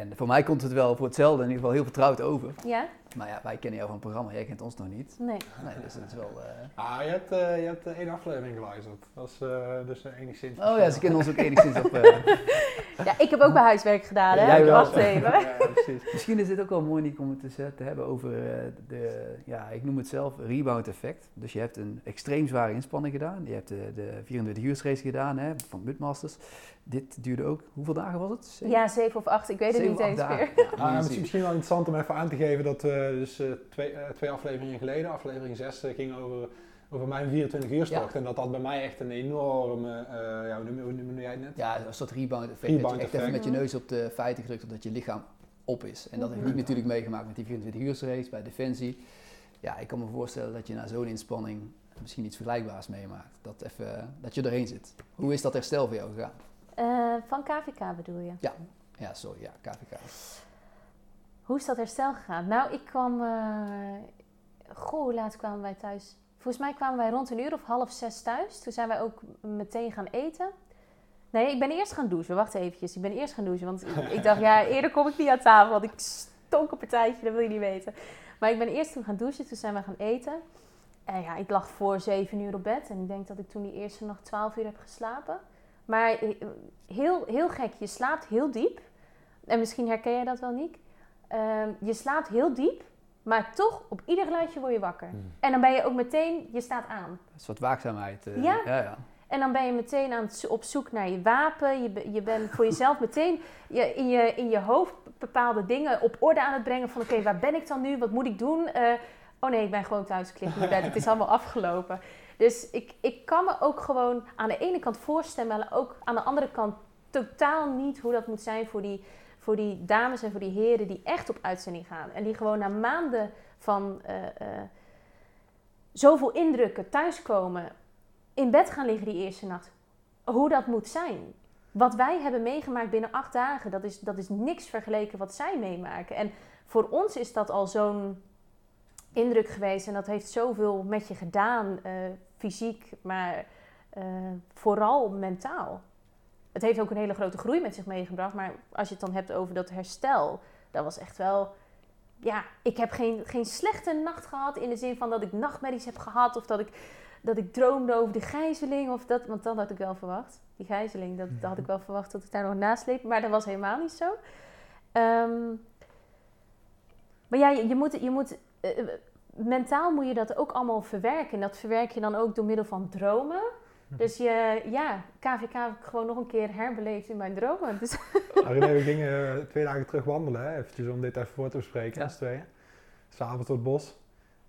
En voor mij komt het wel voor hetzelfde in ieder geval heel vertrouwd over. Ja? Maar ja, wij kennen jou van het programma, jij kent ons nog niet. Nee. Nee, dus dat is wel... eh, Ah, je hebt, eh, je hebt eh, één aflevering geluisterd. Dat is eh, dus enigszins... Oh ja, ze kennen ons ook (laughs) enigszins op... eh, Ja, ik heb ook bij huiswerk gedaan, hè? Jij wel. Wacht even. Ja, precies. Misschien is dit ook wel mooi Nick, om het te hebben over eh, de, ja, ik noem het zelf rebound effect. Dus je hebt een extreem zware inspanning gedaan. Je hebt de, de 24 uur race gedaan hè, van Mudmasters. Dit duurde ook, hoeveel dagen was het? Zeven? Ja, zeven of acht, ik weet het Zeven niet of eens acht meer. dagen. Ja, Ah, moet je misschien, wel interessant om even aan te geven dat we dus eh, twee, eh, twee afleveringen geleden, aflevering 6, eh, ging over, over mijn 24 uur tocht. En dat dat bij mij echt een enorme, eh ja, hoe noem, hoe noem jij het net? Ja, een soort rebound effect. Rebound dat je echt even met je neus op de feiten gedrukt omdat je lichaam op is. En dat heb ik natuurlijk meegemaakt met die 24 uur race bij Defensie. Ja, ik kan me voorstellen dat je na zo'n inspanning misschien iets vergelijkbaars meemaakt. Dat, even, dat je erheen zit. Hoe is dat herstel voor jou gegaan? Eh, van KVK bedoel je? Ja, sorry, ja, KVK. Hoe is dat herstel gegaan? Nou, ik kwam... eh, Goh, hoe laat kwamen wij thuis? Volgens mij kwamen wij rond een uur of half zes thuis. Toen zijn wij ook meteen gaan eten. Nee, ik ben eerst gaan douchen. Wacht eventjes. Ik ben eerst gaan douchen. Want ik, dacht, ja, (laughs) eerder kom ik niet aan tafel. Want ik stonk een partijtje, dat wil je niet weten. Maar ik ben eerst toen gaan douchen. Toen zijn we gaan eten. En ja, ik lag voor zeven uur op bed. En ik denk dat ik toen die eerste nacht twaalf uur heb geslapen. Maar eh, heel, heel gek. Je slaapt heel diep. En misschien herken jij dat wel, Niek. Ehm, je slaapt heel diep. Maar toch, op ieder geluidje word je wakker. Hmm. En dan ben je ook meteen, je staat aan. Dat is wat waakzaamheid. eh, Ja. ja, ja. En dan ben je meteen aan het op zoek naar je wapen. Je, je bent voor jezelf meteen je, in, je, in je hoofd bepaalde dingen op orde aan het brengen. Van oké, waar ben ik dan nu? Wat moet ik doen? Eh, oh nee, ik ben gewoon thuis. Ik lig in bed. Het is allemaal afgelopen. Dus ik, ik kan me ook gewoon aan de ene kant voorstellen, maar ook aan de andere kant totaal niet hoe dat moet zijn voor die, voor die dames en voor die heren die echt op uitzending gaan. En die gewoon na maanden van eh, eh, zoveel indrukken thuiskomen, in bed gaan liggen die eerste nacht. Hoe dat moet zijn. Wat wij hebben meegemaakt binnen acht dagen, dat is, dat is niks vergeleken wat zij meemaken. En voor ons is dat al zo'n indruk geweest en dat heeft zoveel met je gedaan, eh, fysiek, maar eh, vooral mentaal. Het heeft ook een hele grote groei met zich meegebracht, maar als je het dan hebt over dat herstel, dat was echt wel. Ja, ik heb geen, geen slechte nacht gehad in de zin van dat ik nachtmerries heb gehad of dat ik, dat ik droomde over de gijzeling of dat, want dat had ik wel verwacht. Die gijzeling, dat, dat had ik wel verwacht dat ik daar nog naast maar dat was helemaal niet zo. Ehm, maar ja, je, je moet, je moet mentaal moet je dat ook allemaal verwerken. En dat verwerk je dan ook door middel van dromen. Dus je, ja, KVK heb ik gewoon nog een keer herbeleefd in mijn dromen. Dus, René, we gingen eh, twee dagen terug wandelen, hè, eventjes om dit even voor te bespreken, Ja. als tweeën. S'avonds door het bos.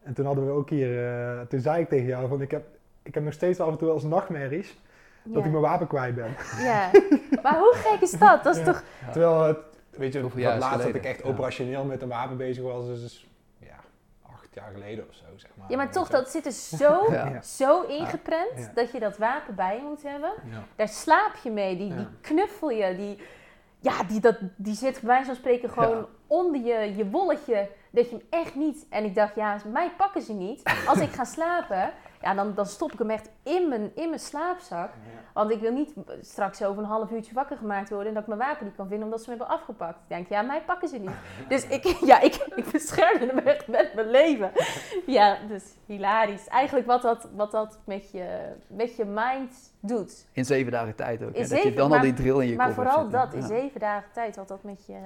En toen hadden we ook hier, eh, toen zei ik tegen jou van ik heb, ik heb nog steeds af en toe wel eens nachtmerries dat ik mijn wapen kwijt ben. ja. Maar hoe gek is dat? Dat is Ja. toch... Ja. Terwijl het, weet je, wat laatst dat ik echt Ja. operationeel met een wapen bezig was, dus jaar geleden of zo, zeg maar. Ja, maar toch, dat zit er zo, (laughs) Ja. Ja. zo ingeprent Ja. dat je dat wapen bij je moet hebben. Daar slaap je mee, die, Ja. die knuffel je, die, ja, die, dat, die zit bij wijze van spreken gewoon Ja. onder je, je wolletje, dat je hem echt niet... En ik dacht, ja, mij pakken ze niet. Als ik ga slapen, (laughs) ja, dan, dan stop ik hem echt in mijn, in mijn slaapzak. Want ik wil niet straks over een half uurtje wakker gemaakt worden en dat ik mijn wapen niet kan vinden omdat ze me hebben afgepakt. Ik denk, ja, mij pakken ze niet. (laughs) Dus ik, (laughs) ja, ik, ik beschermde hem echt met mijn leven. Ja, dus hilarisch. Eigenlijk wat dat, wat dat met, je, met je mind doet. In zeven dagen tijd ook. hè, dat je dan maar- al die drill in je Maar kop hebt vooral zitten. dat, in Ja. zeven dagen tijd, wat dat met je...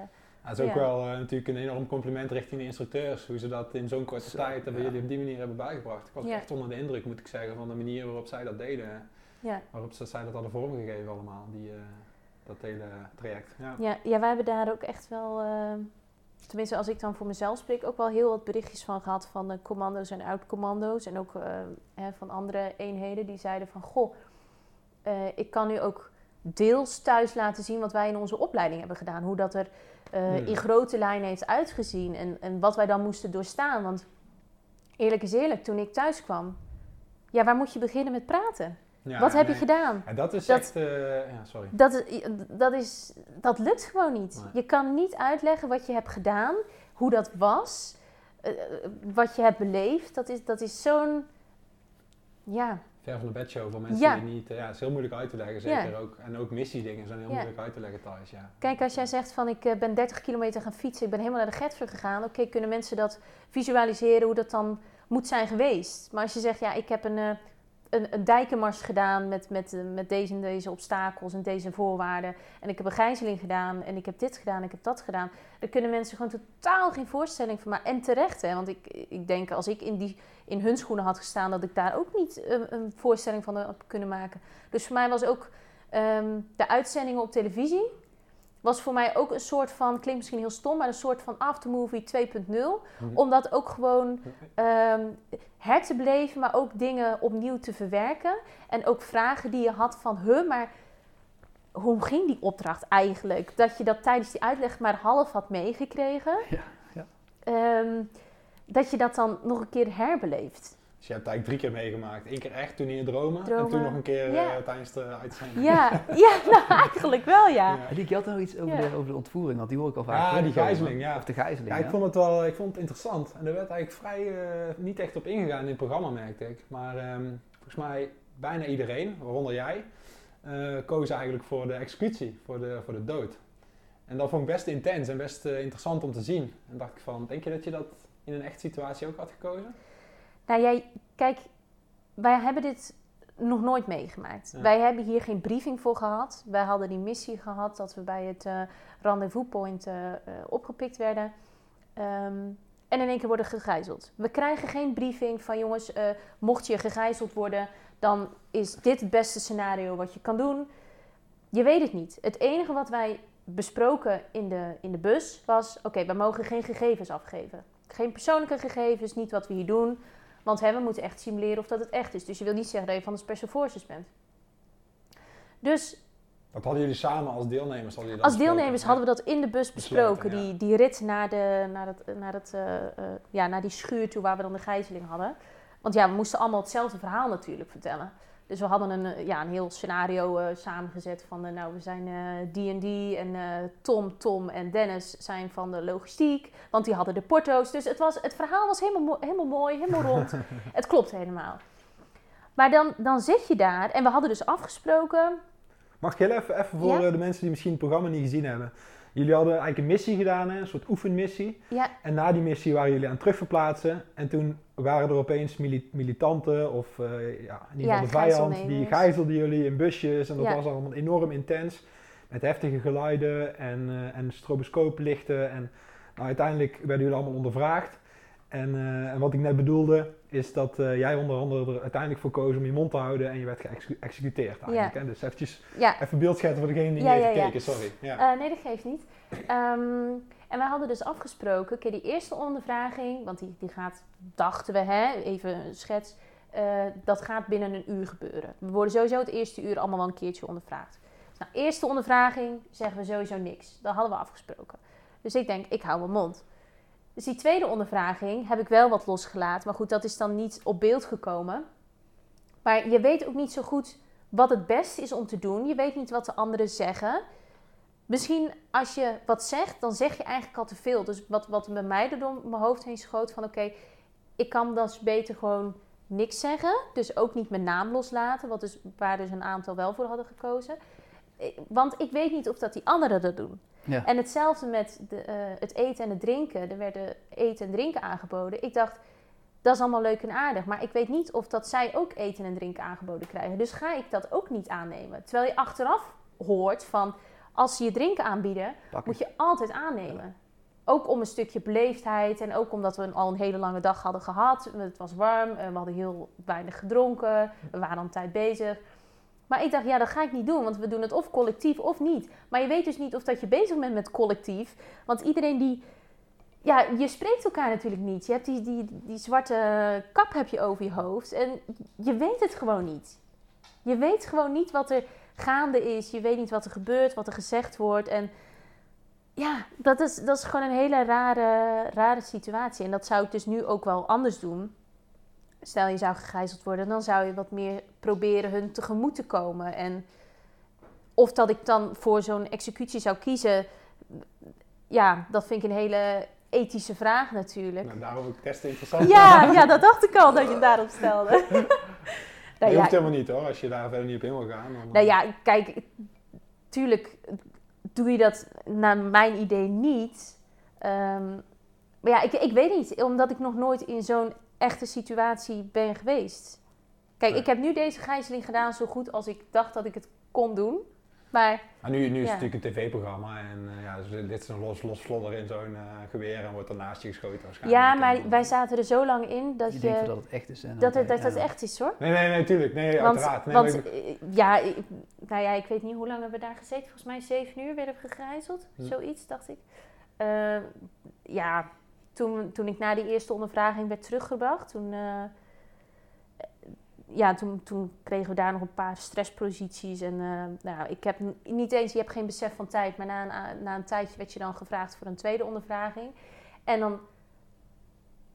Het is ook Ja. wel eh, natuurlijk een enorm compliment richting de instructeurs, hoe ze dat in zo'n korte Zo, tijd hebben ja. jullie op die manier hebben bijgebracht. Ik was Ja. echt onder de indruk, moet ik zeggen, van de manier waarop zij dat deden. Ja. Waarop ze, zij dat hadden vormgegeven allemaal, die, eh, dat hele traject. Ja. Ja, ja, wij hebben daar ook echt wel, eh, tenminste als ik dan voor mezelf spreek, ook wel heel wat berichtjes van gehad van de commando's en oud-commando's. En ook eh, hè, van andere eenheden die zeiden van, goh, eh, ik kan nu ook deels thuis laten zien wat wij in onze opleiding hebben gedaan. Hoe dat er eh, Hmm. in grote lijnen heeft uitgezien en, en wat wij dan moesten doorstaan. Want eerlijk is eerlijk, toen ik thuis kwam, ja, waar moet je beginnen met praten? Ja, wat heb je gedaan? En dat is Dat- echt, eh, ja, sorry. Dat, is- dat, is, dat lukt gewoon niet. Nee. Je kan niet uitleggen wat je hebt gedaan, hoe dat was, eh, wat je hebt beleefd. Dat is, dat is zo'n. Ja, ver van de bedshow voor mensen Ja. die niet... eh, ja, het is heel moeilijk uit te leggen, zeker ook. En ook missiedingen zijn heel Ja. moeilijk uit te leggen thuis, ja. Kijk, als jij zegt van ik eh, ben 30 kilometer gaan fietsen, ik ben helemaal naar de Getver gegaan. Oké, kunnen mensen dat visualiseren hoe dat dan moet zijn geweest? Maar als je zegt, ja, ik heb een, eh, een, een dijkenmars gedaan met, met, eh, met deze en deze obstakels en deze voorwaarden. En ik heb een gijzeling gedaan en ik heb dit gedaan, ik heb dat gedaan. Dan kunnen mensen gewoon totaal geen voorstelling van maken. En terecht, hè. Want ik, ik denk als ik in, die, in hun schoenen had gestaan, dat ik daar ook niet een, een voorstelling van had kunnen maken. Dus voor mij was ook ehm, de uitzendingen op televisie was voor mij ook een soort van, klinkt misschien heel stom, maar een soort van aftermovie 2.0. Mhm. Om dat ook gewoon ehm her te beleven, maar ook dingen opnieuw te verwerken. En ook vragen die je had van, huh, maar hoe ging die opdracht eigenlijk? Dat je dat tijdens die uitleg maar half had meegekregen. Ja, ja. Ehm, dat je dat dan nog een keer herbeleeft. Dus je hebt het eigenlijk drie keer meegemaakt. Eén keer echt toen in je dromen, en toen nog een keer Ja. eh, tijdens de uitzending. Ja, ja (laughs) nou eigenlijk wel ja. Ja. Die had nog iets over, Ja. de, over de ontvoering, want die hoor ik al vaak. Ja, die gijzeling, ja. Of de gijzeling, Ja, ja. ik vond het wel ik vond het interessant. En er werd eigenlijk vrij eh, niet echt op ingegaan in het programma, merkte ik. Maar ehm, volgens mij bijna iedereen, waaronder jij, eh, koos eigenlijk voor de executie, voor de, voor de dood. En dat vond ik best intens en best interessant om te zien. En dacht ik van, denk je dat je dat in een echt situatie ook had gekozen? Nou, jij, kijk, wij hebben dit nog nooit meegemaakt. Ja. Wij hebben hier geen briefing voor gehad. Wij hadden die missie gehad dat we bij het eh rendezvous point eh, eh, opgepikt werden. Ehm, en in één keer worden gegijzeld. We krijgen geen briefing van jongens, mocht je gegijzeld worden, dan is dit het beste scenario wat je kan doen. Je weet het niet. Het enige wat wij besproken in de, in de bus was: oké, we mogen geen gegevens afgeven. Geen persoonlijke gegevens, niet wat we hier doen. Want hè, we moeten echt simuleren of dat het echt is. Dus je wil niet zeggen dat je van de Special Forces bent. Dus Dat hadden jullie samen als deelnemers? Hadden jullie dat als deelnemers hadden we dat in de bus besproken. Ja. Die, die rit naar, de, naar, het, naar, het, eh, eh, ja, naar die schuur toe waar we dan de gijzeling hadden. Want ja, we moesten allemaal hetzelfde verhaal natuurlijk vertellen. Dus we hadden een, eh, ja, een heel scenario eh, samengezet van, eh, nou, we zijn eh, die en Tom, Tom en Dennis zijn van de logistiek, want die hadden de porto's. Dus het, was, het verhaal was helemaal, mo- helemaal mooi, helemaal rond. (laughs) het klopt helemaal. Maar dan, dan zit je daar en we hadden dus afgesproken, Mag ik heel even, even voor Ja. de mensen die misschien het programma niet gezien hebben. Jullie hadden eigenlijk een missie gedaan, hè? een soort oefenmissie. ja, En na die missie waren jullie aan het terugverplaatsen. En toen waren er opeens mili- militanten of eh, ja, in ieder Ja, geval de vijand. Die gijzelden jullie in busjes. En dat Ja. was allemaal enorm intens. Met heftige geluiden en, eh en stroboscooplichten. En nou, uiteindelijk werden jullie allemaal ondervraagd. En, eh, en wat ik net bedoelde, is dat eh, jij onder andere er uiteindelijk voor koos om je mond te houden. En je werd geëxecuteerd eigenlijk. Ja. Hè? Dus eventjes ja, even beeldschetsen voor degene die Ja, niet heeft ja. gekeken. Sorry. Ja. Eh, nee, dat geeft niet. Ehm, en wij hadden dus afgesproken, oké, die eerste ondervraging, want die, die gaat, dachten we, hè, even een schets, eh, dat gaat binnen een uur gebeuren. We worden sowieso het eerste uur allemaal wel een keertje ondervraagd. Dus nou, eerste ondervraging zeggen we sowieso niks. Dat hadden we afgesproken. Dus ik denk, ik hou mijn mond. Dus die tweede ondervraging heb ik wel wat losgelaten. Maar goed, dat is dan niet op beeld gekomen. Maar je weet ook niet zo goed wat het beste is om te doen. Je weet niet wat de anderen zeggen. Misschien als je wat zegt, dan zeg je eigenlijk al te veel. Dus wat, wat bij mij er door mijn hoofd heen schoot van... oké, ik kan dus beter gewoon niks zeggen. Dus ook niet mijn naam loslaten. Wat dus, waar dus een aantal wel voor hadden gekozen. Want ik weet niet of dat die anderen dat doen. Ja. En hetzelfde met de, eh, het eten en het drinken. Er werden eten en drinken aangeboden. Ik dacht, dat is allemaal leuk en aardig. Maar ik weet niet of dat zij ook eten en drinken aangeboden krijgen. Dus ga ik dat ook niet aannemen. Terwijl je achteraf hoort van... als ze je drinken aanbieden, moet je altijd aannemen. Ook om een stukje beleefdheid en ook omdat we een- al een hele lange dag hadden gehad. Het was warm, eh, we hadden heel weinig gedronken, we waren al een tijd bezig. Maar ik dacht, ja, dat ga ik niet doen, want we doen het of collectief of niet. Maar je weet dus niet of dat je bezig bent met collectief. Want iedereen die... Ja, je spreekt elkaar natuurlijk niet. Je hebt die, die, die zwarte kap heb je over je hoofd en je weet het gewoon niet. Je weet gewoon niet wat er gaande is. Je weet niet wat er gebeurt, wat er gezegd wordt. En ja, dat is, dat is gewoon een hele rare, rare situatie. En dat zou ik dus nu ook wel anders doen. Stel je zou gegijzeld worden, dan zou je wat meer proberen hun tegemoet te komen. En of dat ik dan voor zo'n executie zou kiezen, ja, dat vind ik een hele ethische vraag natuurlijk. Nou, daarom ook testen interessant. Ja, ja, dat dacht ik al dat je het daarop stelde. (laughs) dat ja, hoeft helemaal niet hoor, als je daar verder niet op in wil gaan. Nou ja, kijk, tuurlijk doe je dat naar mijn idee niet. Ehm, maar ja, ik, ik weet niet, omdat ik nog nooit in zo'n echte situatie ben geweest. Kijk, ik heb nu deze gijzeling gedaan zo goed als ik dacht dat ik het kon doen. Maar Maar nu, nu is Ja. het natuurlijk een tv-programma en eh, ja, dus dit is een los, los vlodder in zo'n eh, geweer en wordt er naast je geschoten waarschijnlijk. ja, En maar wij zaten er zo lang in dat Je denkt je... dat het echt is. En Dat het, dan- dat het echt is hoor. Nee, nee, nee, tuurlijk. Nee, Want, uiteraard. Nee, want ik- eh, ja, ik- nou ja, ik weet niet hoe lang hebben we daar gezeten. Volgens mij zeven uur werden we gegijzeld. Hm. Zoiets, dacht ik. Eh, ja, toen, toen ik na die eerste ondervraging werd teruggebracht, toen, eh, ja, toen, toen kregen we daar nog een paar stressposities. En eh, nou, ik heb niet eens, je hebt geen besef van tijd, maar na een, na een tijdje werd je dan gevraagd voor een tweede ondervraging. En dan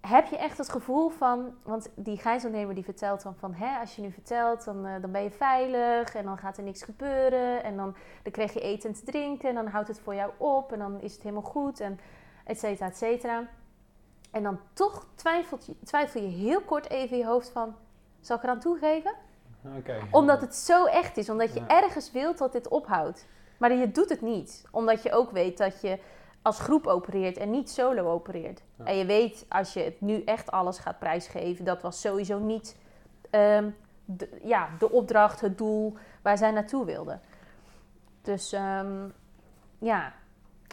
heb je echt het gevoel van, want die gijzelnemer die vertelt dan van, hè, als je nu vertelt, dan, eh, dan ben je veilig en dan gaat er niks gebeuren en dan, dan krijg je eten en te drinken en dan houdt het voor jou op en dan is het helemaal goed en et cetera, et cetera. En dan toch twijfelt je, twijfel je heel kort even in je hoofd van, zal ik eraan toegeven? Oké. Omdat het zo echt is, omdat je Ja. ergens wilt dat dit ophoudt. Maar je doet het niet, omdat je ook weet dat je als groep opereert en niet solo opereert. Ja. En je weet, als je het nu echt alles gaat prijsgeven, dat was sowieso niet ehm, de, ja, de opdracht, het doel waar zij naartoe wilden. Dus ehm, ja,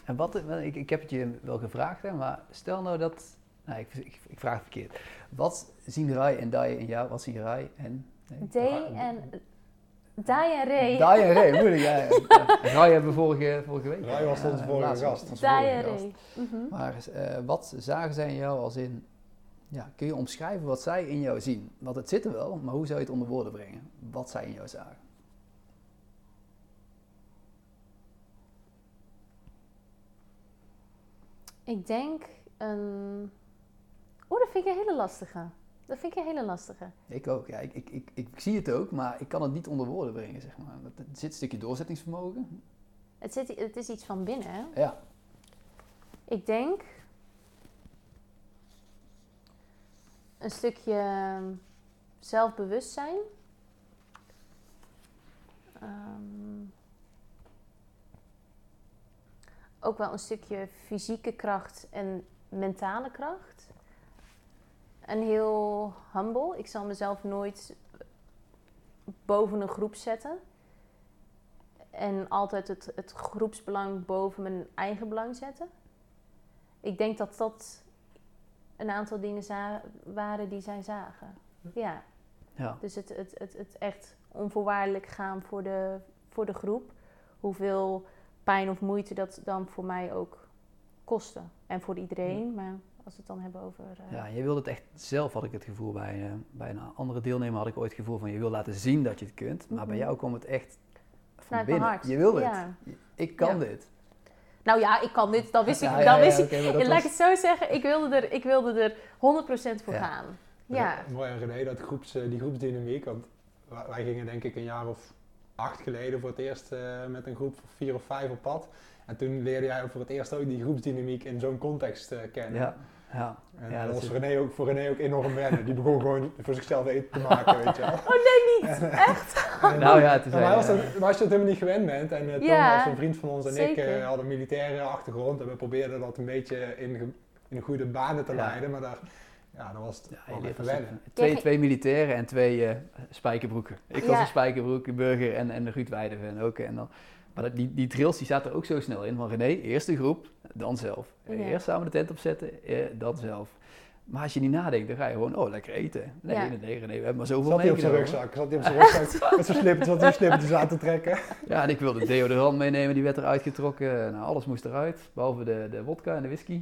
En wat, ik, ik heb het je wel gevraagd, hè, maar stel nou dat. Nou, ik, ik, ik vraag het verkeerd. Wat zien Rai en Dai in jou? Wat zien Rai en. nee, D en Dai en Ray. Dai en Ray, moeilijk. Ja, ja. (laughs) Ja, Rai hebben we vorige, vorige week. Rai was onze vorige gast. Dai en. Ray. Mhm. Maar eh, wat zagen zij in jou als in. Ja, kun je omschrijven wat zij in jou zien? Want het zit er wel, maar hoe zou je het onder woorden brengen? Wat zij in jou zagen? Ik denk een. Dat vind ik een hele lastige. Dat vind ik een hele lastige. Ik ook, ja. Ik, ik, ik, ik zie het ook, maar ik kan het niet onder woorden brengen, zeg maar. Het- Er zit een stukje doorzettingsvermogen. Het, zit, het is iets van binnen, hè? Ja, Ik denk een stukje zelfbewustzijn. Ehm, ook wel een stukje fysieke kracht en mentale kracht. En heel humble. Ik zal mezelf nooit boven een groep zetten. En altijd het, het groepsbelang boven mijn eigen belang zetten. Ik denk dat dat een aantal dingen waren die zij zagen. Ja, ja. dus het, het, het, het echt onvoorwaardelijk gaan voor de, voor de groep. Hoeveel pijn of moeite dat dan voor mij ook kostte. En voor iedereen, maar als we het dan hebben over... eh, Ja, je wilde het echt zelf, had ik het gevoel bij, eh, bij een andere deelnemer, had ik ooit het gevoel van je wil laten zien dat je het kunt. Maar bij Mhm. jou kwam het echt van Vanuit mijn binnen. hart. Je wil het. Ja. Ik kan Ja. dit. Nou ja, ik kan dit, dat wist ik. Dat ja, wist ik. maar dat Laat ik was- het zo zeggen, ik wilde er, ik wilde er 100% voor Ja. gaan. Ja. Mooi en René, dat groeps, eh, die groepsdynamiek. Want wij gingen denk ik een jaar of acht geleden voor het eerst eh, met een groep van vier of vijf op pad. En toen leerde jij voor het eerst ook die groepsdynamiek in zo'n context eh, kennen. Ja, ja. En Ja, dat, dat was is- René, ook, voor René ook enorm wennen. Die begon gewoon voor zichzelf eten te maken, (laughs) weet je wel. Oh nee, niet. Echt? En- Nou ja, het is Ja, maar, als, wel- dat, maar als je dat helemaal niet gewend bent, en uh, Ja, Thomas, een vriend van ons en ik, zeker. eh, hadden een militaire achtergrond en we probeerden dat een beetje in, in goede banen te Ja. leiden, maar daar, ja, dan was het Ja, leert even als- wennen. twee, twee militairen en twee eh, spijkerbroeken. Ik was Ja. een spijkerbroek, een burger en, en Ruud Weideven ook. En dan, maar dat, die, die drills die zaten er ook zo snel in. Van René, eerst de groep, dan zelf. Ja. Eerst samen de tent opzetten, eh, dan zelf. Maar als je niet nadenkt, dan ga je gewoon, oh, lekker eten. Nee, Ja. nee, nee, René, we hebben maar zoveel Zat hij op zijn meegenomen. rugzak, zat hij op zijn rugzak (laughs) met zijn slippertjes, zat hij slippertjes aan te trekken. Ja, en ik wilde deodorant meenemen, die werd eruit getrokken. Nou, alles moest eruit, behalve de, de wodka en de whisky.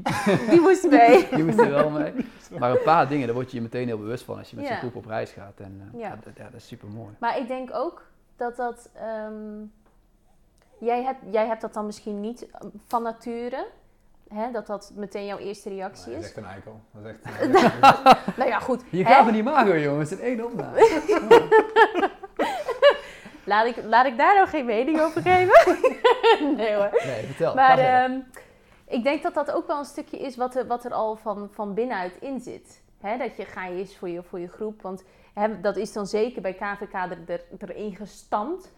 Die moest mee. Die moesten er (laughs) wel mee. Maar een paar dingen, daar word je je meteen heel bewust van als je met zo'n Ja. groep op reis gaat. En eh, Ja. ja. dat, ja, dat is super mooi. Maar ik denk ook dat dat. ehm, jij, hebt, jij hebt dat dan misschien niet eh, van nature. Hè, dat dat meteen jouw eerste reactie Nee, dat is is. echt een eikel. Dat is echt een (laughs) eikel. Nou ja, goed. Je gaat van die mago, jongens, in één opname. (laughs) Laat, ik, laat ik daar nog geen mening over geven. (laughs) nee hoor. Nee, vertel. Maar ehm, ik denk dat dat ook wel een stukje is wat er, wat er al van, van binnenuit in zit. Hè, dat je ga je eens voor je, voor je groep. Want hè, dat is dan zeker bij KVK er, er, erin gestampt.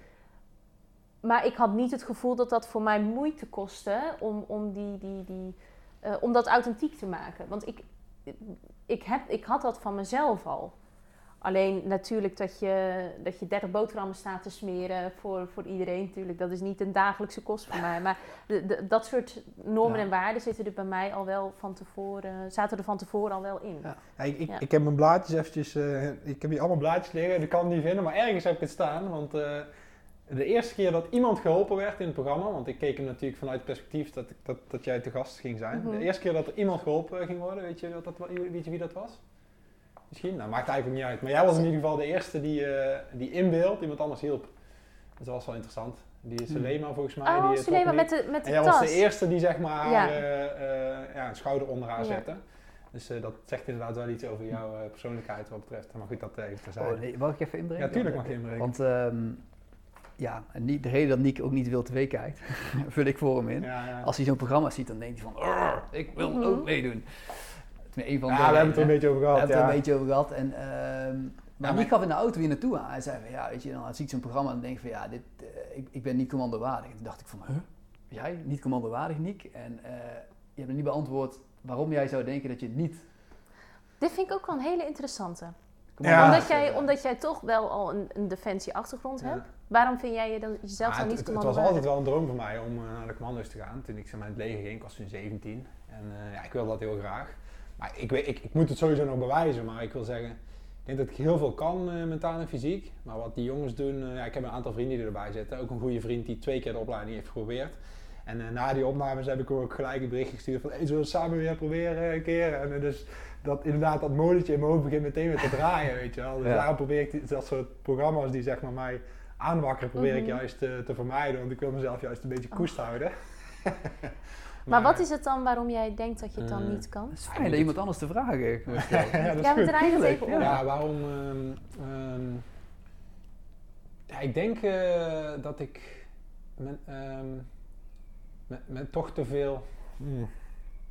Maar ik had niet het gevoel dat dat voor mij moeite kostte om, om, die, die, die, eh, om dat authentiek te maken. Want ik, ik, heb, ik had dat van mezelf al. Alleen natuurlijk dat je, dat je 30 boterhammen staat te smeren voor, voor iedereen natuurlijk. Dat is niet een dagelijkse kost voor mij. Maar de, de, dat soort normen Ja. en waarden zitten er bij mij al wel van tevoren, zaten er van tevoren al wel in. Ja. Ja, ik, ik heb mijn blaadjes eventjes, eh, ik heb hier allemaal blaadjes liggen, ik kan het niet vinden, maar ergens heb ik het staan. Want eh, de eerste keer dat iemand geholpen werd in het programma, want ik keek hem natuurlijk vanuit het perspectief dat, ik- dat, dat jij te gast ging zijn. Mhm. De eerste keer dat er iemand geholpen ging worden, weet je, wat dat, weet je wie dat was? Misschien? Nou, maakt eigenlijk niet uit. Maar jij was in ieder geval de eerste die, eh, die in beeld iemand anders hielp. Dus dat was wel interessant. Die is Hmm. Sulema volgens mij. Oh, die het Sulema met de, met en de jij tas. was de eerste die zeg maar haar Ja. eh, eh, ja, een schouder onder haar Ja. zette. Dus eh, dat zegt inderdaad wel iets over jouw eh, persoonlijkheid wat betreft. Maar goed, dat eh, even terzijde. Oh, nee, mag ik even inbrengen? ja, tuurlijk mag je inbrengen. Want ehm, ja, en niet, de reden dat Nick ook niet Wild TV kijkt, (laughs) vul ik voor hem in. ja, ja. Als hij zo'n programma ziet, dan denkt hij van, "Arr, ik wil Mhm. ook meedoen. Het is een van Ja, de we hebben het er een beetje over We gehad. hebben het er een beetje over gehad. En, ehm, maar Nick gaf in de auto weer naartoe aan. Hij zei van, ja, weet je, dan zie ik zo'n programma en dan denk ik van, ja, dit, eh, ik, ik ben niet commandowaardig. En toen dacht ik van, huh? Jij, niet commandowaardig, Nick? En eh, je hebt me niet beantwoord waarom jij zou denken dat je het niet Dit vind ik ook wel een hele interessante. Omdat, jij, omdat jij toch wel al een, een defensie-achtergrond Ja. hebt. Waarom vind jij je dan jezelf dan niet het, het was altijd wel een droom voor mij om eh, naar de commando's te gaan. Toen ik zeg maar, het leger ging, ik was toen 17. En eh, ja, ik wilde dat heel graag. Maar ik, weet, ik, ik moet het sowieso nog bewijzen. Maar ik wil zeggen, ik denk dat ik heel veel kan eh, mentaal en fysiek. Maar wat die jongens doen, ja, ik heb een aantal vrienden die erbij zitten. Ook een goede vriend die twee keer de opleiding heeft geprobeerd. En na die opnames heb ik ook gelijk een berichtje gestuurd van, hey, zullen we het samen weer proberen een keer? En dus dat inderdaad dat molletje in mijn hoofd begint meteen weer te (laughs) draaien, weet je wel. Dus Ja. daarom probeer ik die- dat soort programma's die zeg maar mij aanwakkeren, probeer ik Mhm. juist te, te vermijden. Want ik wil mezelf juist een beetje koest houden. (laughs) Maar wat is het dan waarom jij denkt dat je het dan Mm. niet kan? Het is fijn dat iemand anders te vragen heeft. (laughs) ja, dat is Ja, we goed. draaien het Tuurlijk, even om. Ja, waarom? ehm, ehm, ja, ik denk eh, dat ik met, ehm, met, met toch te veel. Hmm.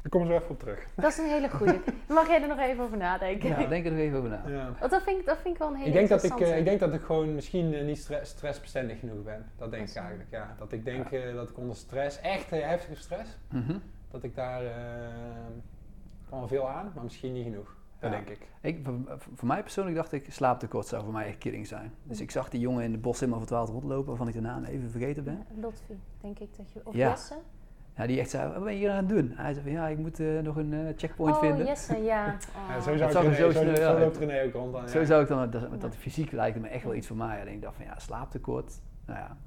Ik kom er zo even op terug. Dat is een hele goeie. Mag jij er nog even over nadenken? Ja, denk er nog even over na. Ja. Want dat vind, ik, dat vind ik wel een hele Ik denk, dat ik, eh, ik denk dat ik gewoon misschien eh, niet stre- stressbestendig genoeg ben. Dat denk ik eigenlijk. Ja. Dat ik denk eh, dat ik onder stress, echt heftige stress, Mhm. dat ik daar gewoon veel aan, maar misschien niet genoeg. Dat Ja. denk ik. Ik, voor, voor mij persoonlijk dacht ik, slaaptekort zou voor mij echt killing zijn. Dus ik zag die jongen in de bos helemaal verdwaald rondlopen, waarvan ik de naam even vergeten ben. Lotfi, denk ik dat je... Of Ja. Jesse? Ja, die echt zei, wat ben je hier aan het doen? Hij zei van, ja, ik moet eh, nog een eh, checkpoint oh, vinden. Jesse, ja. (laughs) Ja, Oh. zo, zou Dat ik René- zo zo, snel zo uit. loopt René ook rond. Dan, Zo ja. zou ik dan, dat, met dat Ja. fysiek lijkt me echt wel iets voor mij. En ik dacht van, ja, slaaptekort. Nou ja,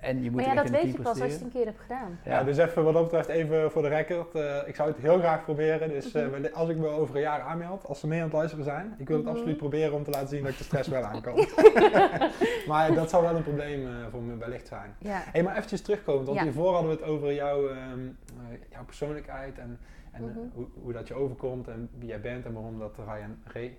en je moet Maar ja, dat weet je pas als je het een keer hebt gedaan. Ja, dus even wat dat betreft, even voor de record. eh, ik zou het heel graag proberen. Dus eh, Mhm. als ik me over een jaar aanmeld, als ze mee aan het luisteren zijn, ik wil het Mhm. absoluut proberen om te laten zien dat ik de stress wel aan kan. (laughs) (laughs) maar dat zou wel een probleem eh, voor me wellicht zijn. Ja. Hey, maar eventjes terugkomen, want Ja. hiervoor hadden we het over jouw, ehm, eh, jouw persoonlijkheid en, en eh, Mhm. hoe, hoe dat je overkomt en wie jij bent en waarom dat Ryan Ray,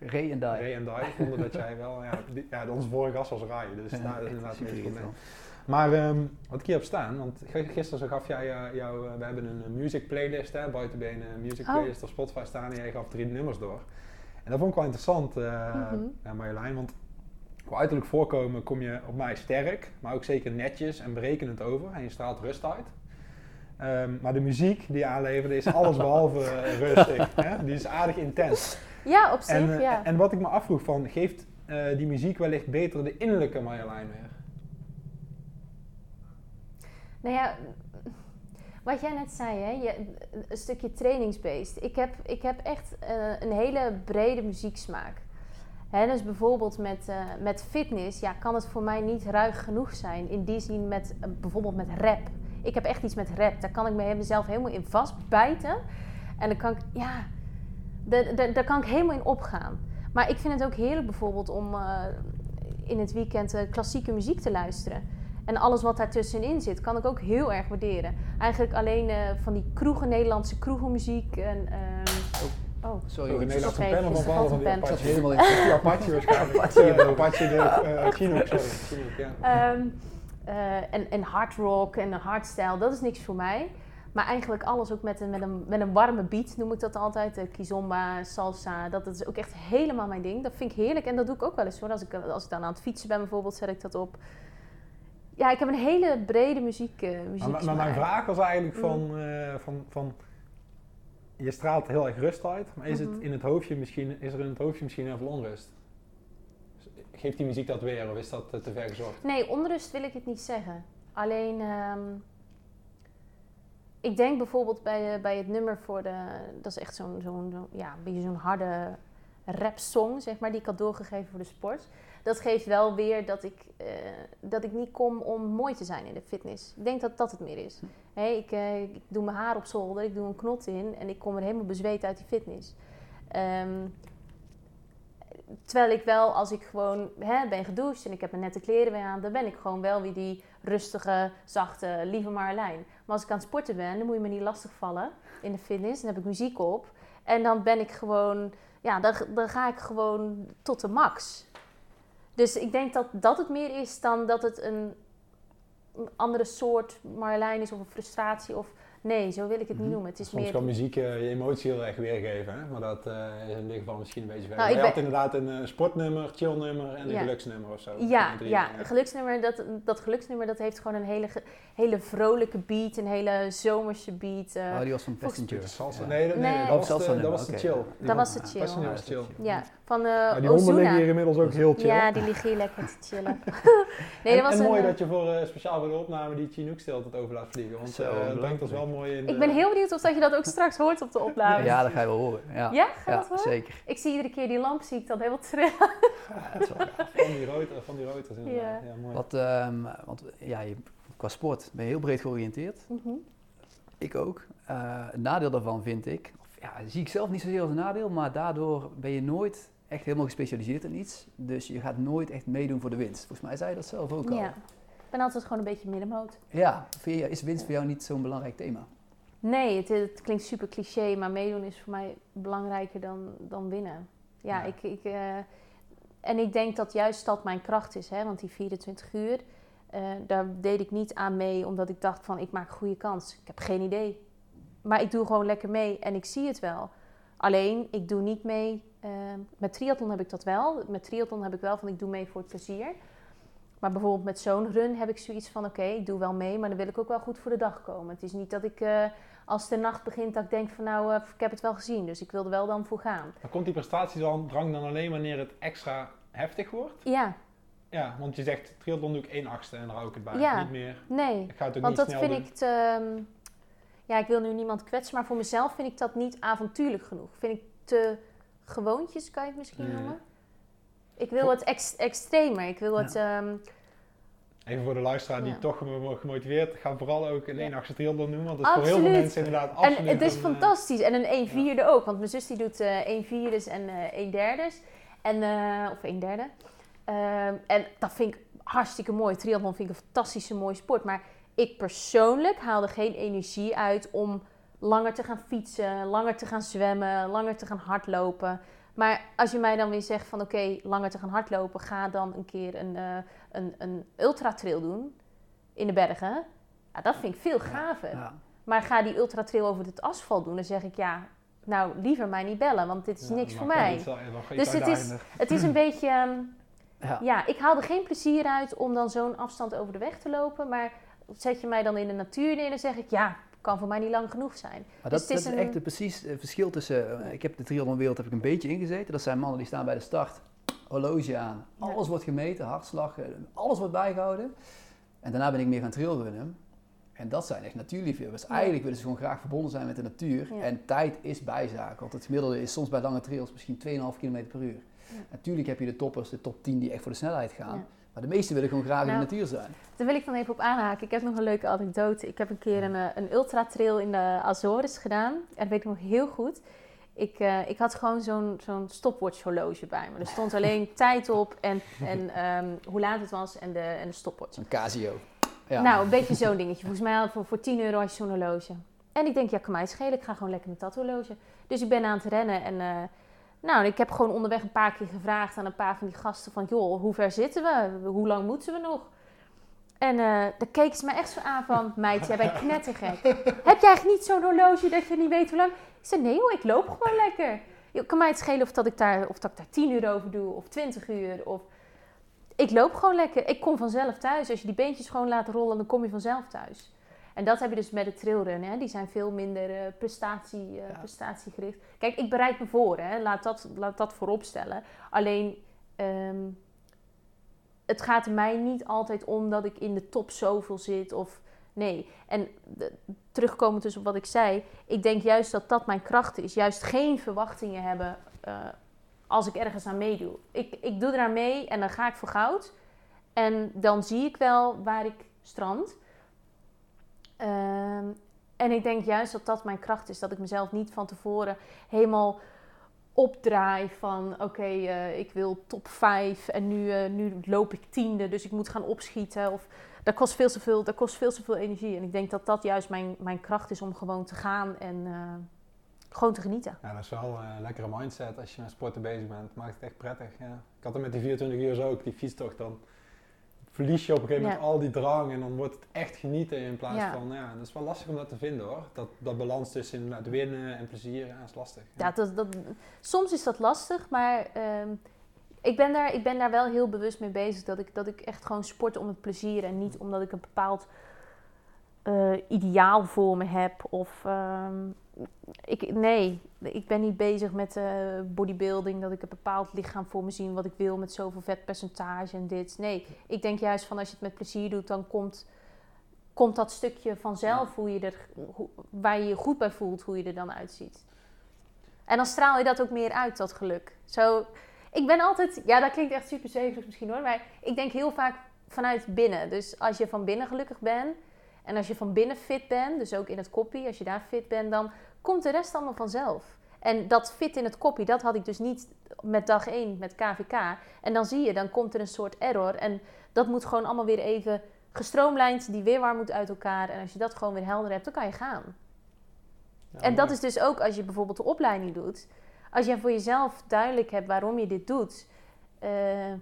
Ray en die. Ray en Die (laughs) vonden dat jij wel, ja, die- ja, onze vorige gast was Ryan, dus Ja, daar is (laughs) inderdaad een probleem. irritant. Maar ehm, wat ik hier heb staan, want gisteren zo gaf jij eh, jou, eh, we hebben een eh, music playlist, hè, buitenbenen music Oh. playlist op Spotify staan en jij gaf drie nummers door. En dat vond ik wel interessant, ja, Marjolein, want qua uiterlijk voorkomen kom je op mij sterk, maar ook zeker netjes en berekenend over en je straalt rust uit. Ehm, maar de muziek die je aanleverde is alles (laughs) behalve eh, rustig. Hè? Die is aardig intens. Ja, op zich, En, eh, ja. en wat ik me afvroeg van, geeft eh, die muziek wellicht beter de innerlijke Marjolein weer? Nou ja, wat jij net zei, hè, je, een stukje trainingsbeest. Ik heb, ik heb echt eh, een hele brede muzieksmaak. Hè, dus bijvoorbeeld met, met fitness ja, kan het voor mij niet ruig genoeg zijn. In die zin met bijvoorbeeld met rap. Ik heb echt iets met rap. Daar kan ik me- mezelf helemaal in vastbijten. En dan kan ik, ja, daar- kan ik helemaal in opgaan. Maar ik vind het ook heerlijk bijvoorbeeld om eh, in het weekend eh, klassieke muziek te luisteren. En alles wat daartussenin zit, kan ik ook heel erg waarderen. Eigenlijk alleen eh, van die kroegen, Nederlandse kroegenmuziek. En, ehm, oh, Sorry, Zo, ik in zat- Nederland Oké, een panel is van die Apache. helemaal in Die Apache (laughs) waarschijnlijk. Apache, de (laughs) Chinook, sorry. Chinook, ja. Ehm, eh, en, en hard rock en hardstyle, dat is niks voor mij. Maar eigenlijk alles ook met een, met, een, met een warme beat, noem ik dat altijd. De kizomba, salsa, dat, dat is ook echt helemaal mijn ding. Dat vind ik heerlijk en dat doe ik ook wel eens hoor. Als ik, als ik dan aan het fietsen ben bijvoorbeeld, zet ik dat op. Ja, ik heb een hele brede muziek, uh, muziek maar, maar, mijn vraag was eigenlijk van, uh, van, van... Je straalt heel erg rust uit, maar is, het Mhm. in het hoofdje misschien, is er in het hoofdje misschien heel veel onrust? Geeft die muziek dat weer of is dat te ver gezocht? Nee, onrust wil ik het niet zeggen. Alleen, ehm, ik denk bijvoorbeeld bij, de, bij het nummer voor de... Dat is echt zo'n, zo'n, zo, ja, beetje zo'n harde rap-song, zeg maar, die ik had doorgegeven voor de sport. Dat geeft wel weer dat ik, uh, dat ik niet kom om mooi te zijn in de fitness. Ik denk dat dat het meer is. Hey, ik, uh, ik doe mijn haar op zolder, ik doe een knot in en ik kom er helemaal bezweet uit die fitness. Um, terwijl ik wel, als ik gewoon hè, ben gedoucht en ik heb mijn nette kleren weer aan, dan ben ik gewoon wel weer die rustige, zachte, lieve Marlijn. Maar als ik aan het sporten ben, dan moet je me niet lastigvallen in de fitness. Dan heb ik muziek op. En dan ben ik gewoon, ja, dan, dan ga ik gewoon tot de max. Dus ik denk dat dat het meer is dan dat het een, andere soort Marlijn is of een frustratie of... Nee, zo wil ik het niet noemen. Het is Soms meer... kan muziek uh, je emotie heel erg weergeven, hè? maar dat uh, is in dit geval misschien een beetje ver. Nou, je had inderdaad een uh, sportnummer, chillnummer en een Ja. geluksnummer of zo. Ja, Drie, ja. geluksnummer, dat, dat geluksnummer dat heeft gewoon een hele, hele vrolijke beat, een hele zomerse beat. eh. Oh, die was van Volgens- Passenger. Salsa. Ja. Nee, nee, nee, Nee. dat was, salsa de, dat was de chill. Dat was de chill. Passenger was dat chill. ja, van eh Maar die honden liggen hier inmiddels ook heel chill. Ja, die liggen hier lekker te chillen. (laughs) nee, en, dat was en een, mooi eh, dat je voor, uh, speciaal voor de opname die Chinook stil tot over laat vliegen. Want het leuk. brengt ons wel mooi in Ik ben heel benieuwd of dat je dat ook straks hoort op de opname. Ja, dat ga je wel horen. Ja, Ja, ga je ja dat horen? zeker. Ik zie iedere keer die lamp, zie ik dan helemaal trillen. Ja, dat is wel (laughs) van die rotor, van die rotors inderdaad. Ja. Ja, mooi. Wat, ehm, want ja, je, qua sport ben je heel breed georiënteerd. Mhm. Ik ook. Eh, het nadeel daarvan vind ik, of ja, zie ik zelf niet zozeer als een nadeel, maar daardoor ben je nooit echt helemaal gespecialiseerd in iets. Dus je gaat nooit echt meedoen voor de winst. Volgens mij zei je dat zelf ook al. Ja. Ben altijd gewoon een beetje middenmoot. Ja, is winst voor jou niet zo'n belangrijk thema? Nee, het, het klinkt super cliché, maar meedoen is voor mij belangrijker dan, dan winnen. Ja, Ja. ik, ik, eh, en ik denk dat juist dat mijn kracht is, hè, want die 24 uur, eh, daar deed ik niet aan mee omdat ik dacht van ik maak goede kans. Ik heb geen idee. Maar ik doe gewoon lekker mee en ik zie het wel. Alleen, ik doe niet mee. eh, met triathlon heb ik dat wel. Met triathlon heb ik wel van ik doe mee voor het plezier. Maar bijvoorbeeld met zo'n run heb ik zoiets van oké, ik doe wel mee, maar dan wil ik ook wel goed voor de dag komen. Het is niet dat ik eh, als de nacht begint dat ik denk van nou, eh, ik heb het wel gezien, dus ik wil er wel dan voor gaan. Maar komt die prestatiedrang dan alleen wanneer het extra heftig wordt? Ja, Ja, want je zegt triathlon doe ik 1 achtste en daar hou ik het bij. Ja. Niet meer. nee. Ik ga het ook Want niet dat vind doen. ik te. ehm, ja, ik wil nu niemand kwetsen, maar voor mezelf vind ik dat niet avontuurlijk genoeg. Vind ik te gewoontjes, kan je het misschien Mm. noemen? Ik wil het ex extremer. Ik wil het. ehm, Even voor de luisteraar die Ja. toch gemo- gemotiveerd, ga vooral ook een Ja. 1 achtste triathlon doen, want dat is voor heel veel mensen inderdaad en absoluut het is een, eh, fantastisch. En een 1 vierde ook. Want mijn zus die doet eh 1 vierdes en eh 1 derdes. En, of 1 derde. Ehm, en dat vind ik hartstikke mooi. Triathlon vind ik een fantastische mooie sport. Maar ik persoonlijk haalde geen energie uit om langer te gaan fietsen, langer te gaan zwemmen, langer te gaan hardlopen. Maar als je mij dan weer zegt van oké, langer te gaan hardlopen, ga dan een keer een, eh een, een ultratrail doen in de bergen. Ja, dat vind ik veel gaver. Ja. Maar ga die ultratrail over het asfalt doen, dan zeg ik ja, nou liever mij niet bellen, want dit is niks voor mij. iets- iets Dus het is-. Het is een (clears throat) beetje, ehm, Ja. ja, ik haal er geen plezier uit om dan zo'n afstand over de weg te lopen. Maar zet je mij dan in de natuur neer, dan zeg ik ja, kan voor mij niet lang genoeg zijn. Maar Dus dat, is dat is een- echt het precies het verschil tussen. eh, ik heb de triathlonwereld heb ik een beetje ingezeten. Dat zijn mannen die staan bij de start, horloge aan. Ja. Alles wordt gemeten, hartslag, eh, alles wordt bijgehouden. En daarna ben ik meer gaan trailrunnen. En dat zijn echt natuurliefhebbers. Ja. Eigenlijk willen ze gewoon graag verbonden zijn met de natuur. Ja. En tijd is bijzaak. Want het gemiddelde is soms bij lange trails misschien 2,5 km per uur. Natuurlijk heb je de toppers, de top 10 die echt voor de snelheid gaan. Maar de meesten willen gewoon graag in Nou, de natuur zijn. Daar wil ik dan even op aanhaken. Ik heb nog een leuke anekdote. Ik heb een keer een, eh, een ultratrail in de Azores gedaan. En dat weet ik nog heel goed. Ik, eh, ik had gewoon zo'n zo'n stopwatch horloge bij me. Er stond (laughs) alleen tijd op en, en ehm, hoe laat het was en de, en de stopwatch. Zo'n Casio. Ja. Nou, een beetje zo'n dingetje. Volgens mij voor, voor 10 euro had je zo'n horloge. En ik denk, ja, kan mij schelen. Ik ga gewoon lekker met dat horloge. Dus ik ben aan het rennen en... eh, nou, ik heb gewoon onderweg een paar keer gevraagd aan een paar van die gasten van... joh, hoe ver zitten we? Hoe lang moeten we nog? En eh dan keek ze me echt zo aan van, meid, jij bent (laughs) knettergek. Heb jij eigenlijk niet zo'n horloge dat je niet weet hoe lang? Ik zei, nee hoor, ik loop gewoon lekker. Je kan mij het schelen of dat ik daar, of dat ik daar 10 uur over doe, of 20 uur. Of... Ik loop gewoon lekker. Ik kom vanzelf thuis. Als je die beentjes gewoon laat rollen, dan kom je vanzelf thuis. En dat heb je dus met de trailrun. Hè? Die zijn veel minder eh, prestatie, eh, Ja. prestatiegericht. Kijk, ik bereid me voor. Hè? Laat, dat, laat dat voorop stellen. Alleen, ehm, het gaat mij niet altijd om dat ik in de top zoveel zit. Of nee. En de- terugkomend dus op wat ik zei. Ik denk juist dat dat mijn kracht is. Juist geen verwachtingen hebben eh, als ik ergens aan meedoe. Ik, ik doe eraan mee en dan ga ik voor goud. En dan zie ik wel waar ik strand. Ehm, en ik denk juist dat dat mijn kracht is. Dat ik mezelf niet van tevoren helemaal opdraai van... oké, eh, ik wil top 5 en nu, eh, nu loop ik tiende, dus ik moet gaan opschieten. Of, dat, kost veel te veel, dat kost veel te energie. En ik denk dat dat juist mijn, mijn kracht is om gewoon te gaan en eh, gewoon te genieten. Ja, dat is wel een lekkere mindset als je met sporten bezig bent. Maakt het echt prettig. Ja. Ik had het met die 24 uur ook, die fietstocht dan. Verlies je op een gegeven moment Ja. al die drang en dan wordt het echt genieten in plaats Ja. van, ja, dat is wel lastig om dat te vinden hoor. Dat, dat balans tussen inderdaad winnen en plezier, ja, is lastig. Ja, dat, dat, soms is dat lastig, maar ehm, ik, ben daar, ik ben daar wel heel bewust mee bezig. Dat ik, dat ik echt gewoon sport om het plezier en niet omdat ik een bepaald eh, ideaal voor me heb. Of, ehm, ik, nee, ik ben niet bezig met eh, bodybuilding, dat ik een bepaald lichaam voor me zie wat ik wil met zoveel vetpercentage en dit. Nee, ik denk juist van als je het met plezier doet, dan komt, komt dat stukje vanzelf hoe je er, hoe- waar je je goed bij voelt, hoe je er dan uitziet. En dan straal je dat ook meer uit, dat geluk. Zo, ik ben altijd, ja, dat klinkt echt super misschien hoor, maar ik denk heel vaak vanuit binnen. Dus als je van binnen gelukkig bent en als je van binnen fit bent, dus ook in het koppie, als je daar fit bent, dan komt de rest allemaal vanzelf. En dat fit in het koppie, dat had ik dus niet met dag 1 met KVK. En dan zie je, dan komt er een soort error. En dat moet gewoon allemaal weer even gestroomlijnd, die weerwaar moet uit elkaar. En als je dat gewoon weer helder hebt, dan kan je gaan. Ja, En dat is dus ook als je bijvoorbeeld de opleiding doet. Als jij voor jezelf duidelijk hebt waarom je dit doet, eh,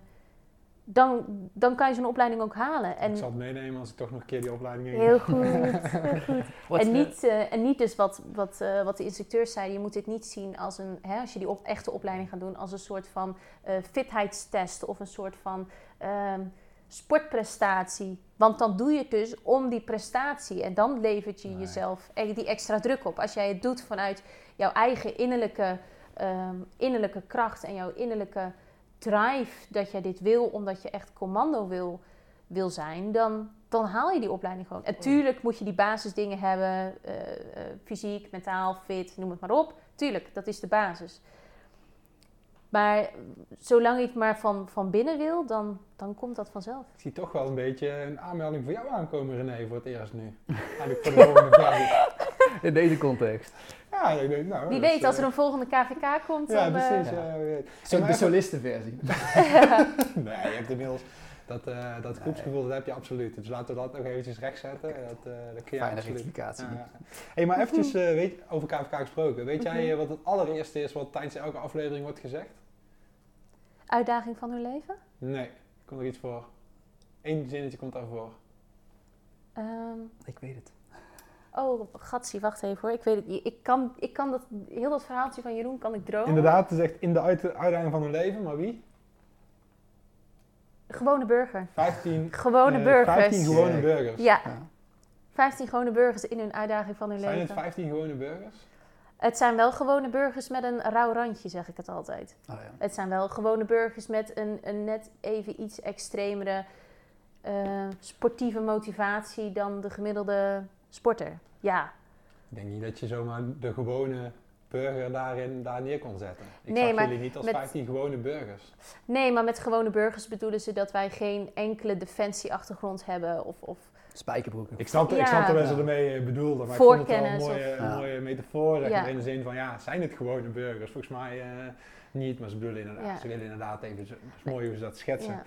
dan, dan kan je zo'n opleiding ook halen. En Ik zal het meenemen als ik toch nog een keer die opleiding in heel goed, heel goed. (laughs) En eh, niet, eh, en niet dus wat, wat, eh, wat de instructeurs zeiden, je moet dit niet zien als een, hè, als je die op, echte opleiding gaat doen, als een soort van eh, fitheidstest of een soort van ehm, sportprestatie. Want dan doe je het dus om die prestatie en dan levert je Nee. jezelf die extra druk op. Als jij het doet vanuit jouw eigen innerlijke, ehm, innerlijke kracht en jouw innerlijke drive dat jij dit wil, omdat je echt commando wil, wil zijn, dan, dan haal je die opleiding gewoon. En tuurlijk moet je die basisdingen hebben, eh, eh, fysiek, mentaal, fit, noem het maar op. Tuurlijk, dat is de basis. Maar zolang je het maar van, van binnen wil, dan, dan komt dat vanzelf. Ik zie toch wel een beetje een aanmelding voor jou aankomen René voor het eerst nu. Eigenlijk voor de volgende in deze context. Ja, ik denk nou... Wie weet, als eh, er een volgende KVK komt, Ja, dan... eh, precies. Ja. ja, wie weet. Zo Zullen de even- solistenversie. (laughs) (laughs) Nee, je hebt inmiddels dat, eh, dat groepsgevoel, dat heb je absoluut. Dus laten we dat nog eventjes rechtzetten. Dat, eh dat kun je Fijne rectificatie. Ja, ja. Hey, maar eventjes eh, weet, over KVK gesproken. Weet jij Mhm. eh, wat het allereerste is wat tijdens elke aflevering wordt gezegd? Uitdaging van hun leven? Nee, komt er iets voor. Eén zinnetje komt daarvoor. Ehm, Ik weet het. Oh, gatsie, wacht even hoor. Ik weet het niet. Ik kan, ik kan dat, heel dat verhaaltje van Jeroen kan ik dromen. Inderdaad, het zegt in de uit- uitdaging van hun leven, maar wie? Gewone burger. 15, Gewone eh, burgers. 15 gewone burgers. Ja, Ja. 15 gewone burgers in hun uitdaging van hun Zijn het leven. 15 gewone burgers? Het zijn wel gewone burgers met een rauw randje, zeg ik het altijd. Oh, ja. Het zijn wel gewone burgers met een, een net even iets extremere eh, sportieve motivatie dan de gemiddelde sporter. Ja, Ik denk niet dat je zomaar de gewone burger daarin daar neer kon zetten. Ik Nee, zag maar jullie niet als met- 15 gewone burgers. nee, maar met gewone burgers bedoelen ze dat wij geen enkele defensieachtergrond hebben of, of Spijkerbroeken. Ik snapte, ik Ja. snapte waar ze ermee eh, bedoelden, maar ik vond het wel een Voorkennis mooie, of- een Ja. mooie metafoor. Ja. in de zin van, ja, zijn het gewone burgers? Volgens mij eh, niet, maar ze bedoelen inderdaad, Ja. ze willen inderdaad even, zo- het is mooi hoe ze dat schetsen.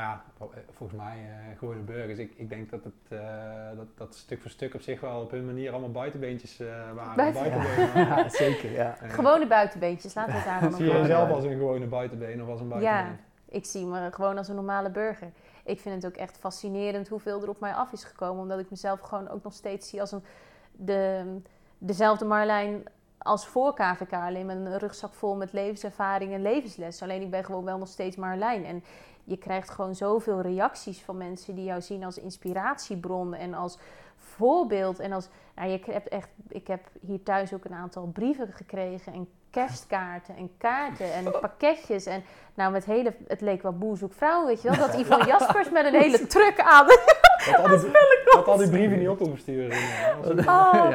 Ja. Maar ja, eh, volgens mij eh, gewone burgers. Ik, ik denk dat het eh, dat, dat stuk voor stuk op zich wel op hun manier allemaal buitenbeentjes waren. Buiten-. Ja, (laughs) (laughs) zeker, ja. Gewone buitenbeentjes, laten we het daar (laughs) Zie je jezelf als een gewone buitenbeen of als een buitenbeen? Ik zie me gewoon als een normale burger. Ik vind het ook echt fascinerend hoeveel er op mij af is gekomen. Omdat ik mezelf gewoon ook nog steeds zie als een, de, dezelfde Marlijn als voor KVK. Alleen met een rugzak vol met levenservaring en levensles. Alleen ik ben gewoon wel nog steeds Marlijn. En je krijgt gewoon zoveel reacties van mensen die jou zien als inspiratiebron en als voorbeeld. En als, nou, je hebt echt, ik heb hier thuis ook een aantal brieven gekregen en kerstkaarten en kaarten en pakketjes. En nou, met hele, het leek wel boer zoek vrouw, weet je wel. Dat (laughs) Ivan Jaspers met een hele truck aan. (laughs) Dat al die, dat al die brieven niet op hoeven sturen. (laughs) Oh.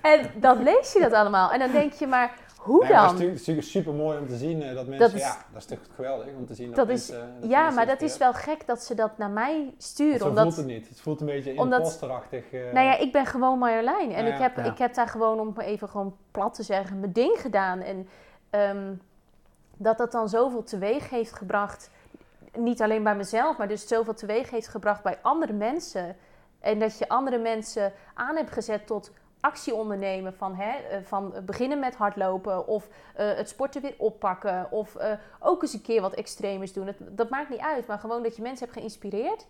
En dan lees je dat allemaal. En dan denk je maar, hoe dan? Het is natuurlijk super mooi om te zien uh, dat mensen, dat is, ja, dat is toch geweldig om te zien dat, dat mensen, is, Ja, maar dat is wel gek dat ze dat naar mij sturen. Omdat, voelt het niet. Het voelt een beetje imposterachtig. Uh, nou ja, ik ben gewoon Marjolein. En nou ik, heb, ja. ik heb daar gewoon, om even gewoon plat te zeggen, mijn ding gedaan. En um, dat dat dan zoveel teweeg heeft gebracht, niet alleen bij mezelf, maar dus zoveel teweeg heeft gebracht bij andere mensen. En dat je andere mensen aan hebt gezet tot actie ondernemen van, hè, eh, van beginnen met hardlopen of uh, het sporten weer oppakken of uh, ook eens een keer wat extremes doen. Het, dat maakt niet uit, maar gewoon dat je mensen hebt geïnspireerd.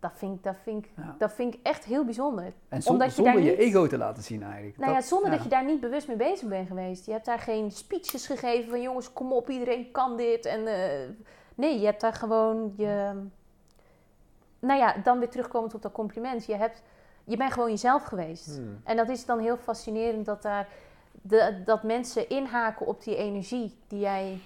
Dat vind, ik, dat, vind ik, ja. dat vind ik echt heel bijzonder. En Omdat je zonder je ego te laten zien eigenlijk. Nou dat, ja, zonder ja. dat je daar niet bewust mee bezig bent geweest. Je hebt daar geen speeches gegeven van jongens, kom op, iedereen kan dit. En, nee, je hebt daar gewoon je... Nou ja, dan weer terugkomend op dat compliment. Je hebt je bent gewoon jezelf geweest. Hmm. En dat is dan heel fascinerend dat, daar de, dat mensen inhaken op die energie die jij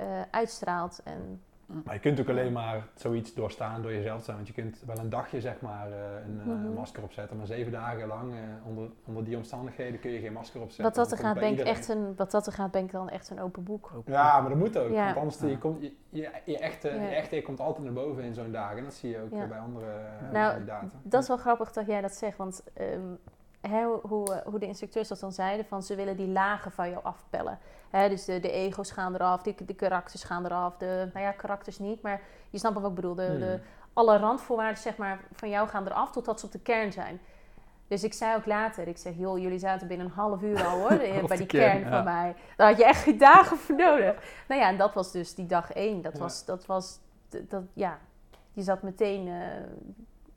uh, uitstraalt. En maar je kunt ook alleen maar zoiets doorstaan door jezelf te zijn. Want je kunt wel een dagje zeg maar uh, een uh, mm -hmm. masker opzetten. Maar zeven dagen lang uh, onder, onder die omstandigheden kun je geen masker opzetten. Wat dat, er gaat, ben ik echt een, wat dat er gaat, ben ik dan echt een open boek. Open ja, maar dat moet ook. Ja. Want anders ja. je komt, je, je, je, echte, ja. je echte komt altijd naar boven in zo'n dag. En dat zie je ook bij andere nou, kandidaten. Dat is wel grappig dat jij dat zegt. Want um, He, hoe, hoe de instructeurs dat dan zeiden, van ze willen die lagen van jou afpellen. He, dus de, de ego's gaan eraf, de, de karakters gaan eraf, de, nou ja, karakters niet, maar je snapt wat ik bedoel. De, hmm. de, alle randvoorwaarden zeg maar, van jou gaan eraf totdat ze op de kern zijn. Dus ik zei ook later, ik zeg, joh, jullie zaten binnen een half uur al hoor, (laughs) bij die kern, kern van mij. Daar had je echt dagen voor nodig. Nou ja, en dat was dus die dag één. Dat ja. was, dat was, dat, ja, je zat meteen, uh,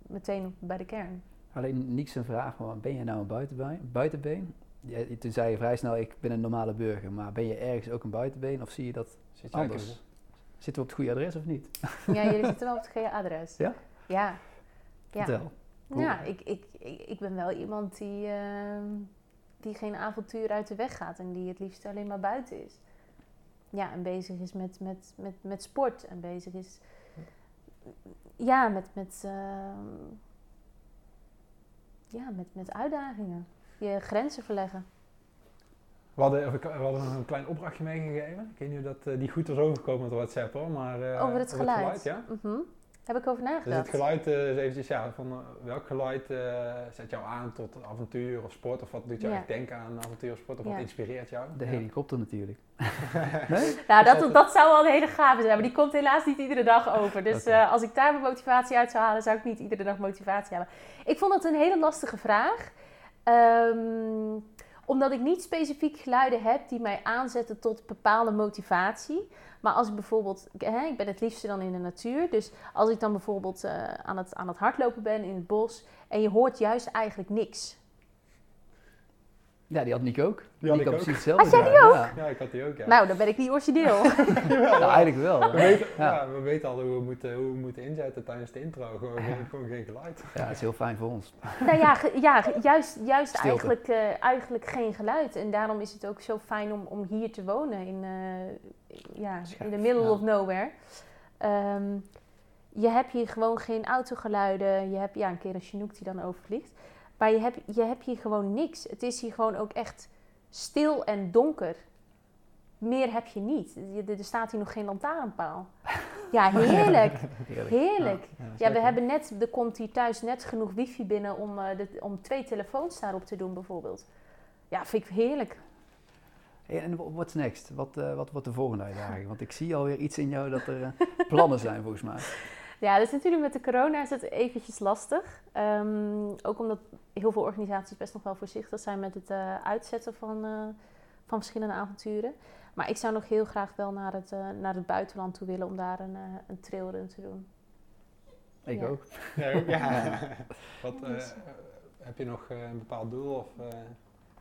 meteen bij de kern. Alleen niks een vraag, maar ben je nou een buitenbeen? buitenbeen? Ja, toen zei je vrij snel, ik ben een normale burger, maar ben je ergens ook een buitenbeen of zie je dat Zit je anders? Zitten we op het goede adres of niet? Ja, jullie zitten wel op het goede adres. Ja? Ja. ja. Vertel. Ja, ik, ik, ik, ik ben wel iemand die, uh, die geen avontuur uit de weg gaat en die het liefst alleen maar buiten is. Ja, en bezig is met, met, met, met sport en bezig is ja, met, met, uh, ja, met, met uitdagingen. Je grenzen verleggen. We hadden, we hadden nog een klein opdrachtje meegegeven. Ik weet niet of dat, uh, die goed was overgekomen met WhatsApp hoor, maar... Uh, over het geluid? Het geluid ja. Mm -hmm. Heb ik over nagedacht. Dus het geluid, uh, is eventjes, ja, van welk geluid zet jou aan tot avontuur of sport? Of wat doet jou ja. denken aan avontuur of sport? Of ja. wat inspireert jou? De helikopter natuurlijk. (laughs) nee? Nou, dat, dat zou wel een hele gave zijn, maar die komt helaas niet iedere dag over. Dus okay. als ik daar mijn motivatie uit zou halen, zou ik niet iedere dag motivatie halen. Ik vond dat een hele lastige vraag. Um, omdat ik niet specifiek geluiden heb die mij aanzetten tot bepaalde motivatie. Maar als ik bijvoorbeeld, hè, ik ben het liefste dan in de natuur. Dus als ik dan bijvoorbeeld uh, aan, het, aan het hardlopen ben in het bos en je hoort juist eigenlijk niks. Ja, die had Nick ook. Die had Nick ik ook. precies Had jij die ook? Ja. ja, ik had die ook, ja. Nou, dan ben ik niet origineel. (laughs) nou, eigenlijk wel. We weten, ja. we weten al hoe we, moeten, hoe we moeten inzetten tijdens de intro. Gewoon, geen, gewoon geen geluid. Ja, het is heel fijn voor ons. nou ja, ja juist, juist eigenlijk, uh, eigenlijk geen geluid. En daarom is het ook zo fijn om, om hier te wonen. In, uh, ja, in the middle of nowhere. Um, je hebt hier gewoon geen autogeluiden. Je hebt ja, een keer een Chinook die dan overvliegt. Maar je hebt, je hebt hier gewoon niks. Het is hier gewoon ook echt stil en donker. Meer heb je niet. Er staat hier nog geen lantaarnpaal. (laughs) Ja, heerlijk. (laughs) Heerlijk. Ja, ja, we hebben net, er komt hier thuis net genoeg wifi binnen om, uh, de, om twee telefoons daarop te doen bijvoorbeeld. Ja, vind ik heerlijk. Hey, en what's next? Wat, uh, wat wordt de volgende uitdaging? Want ik zie alweer iets in jou dat er uh, plannen zijn volgens mij. (laughs) Ja, dus natuurlijk met de corona is het eventjes lastig. Um, ook omdat heel veel organisaties best nog wel voorzichtig zijn met het uh, uitzetten van, uh, van verschillende avonturen. Maar ik zou nog heel graag wel naar het, eh, naar het buitenland toe willen om daar een, uh, een trailrun te doen. Ik Ja. ook. Ja, ook, ja. (laughs) Wat, eh, heb je nog eh, een bepaald doel of eh,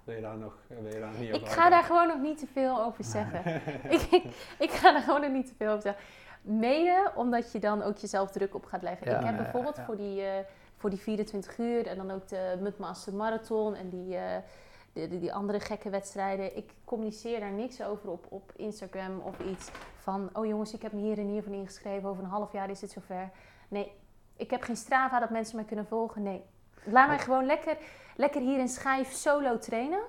wil, je daar nog, wil je daar niet over Ik ga daar gewoon nog niet te veel over zeggen. (laughs) ik, ik, ik ga daar gewoon nog niet te veel over zeggen. Mede omdat je dan ook jezelf druk op gaat leggen. Ja, ik heb ja, bijvoorbeeld ja. Voor, die, eh, voor die 24 uur en dan ook de Mudmaster Marathon en die, eh, die, andere gekke wedstrijden. Ik communiceer daar niks over op, op Instagram of iets van... Oh jongens, ik heb me hier en hier van ingeschreven. Over een half jaar is het zover. Nee, ik heb geen Strava dat mensen mij kunnen volgen. Nee, laat mij gewoon lekker, lekker hier in Schijf solo trainen.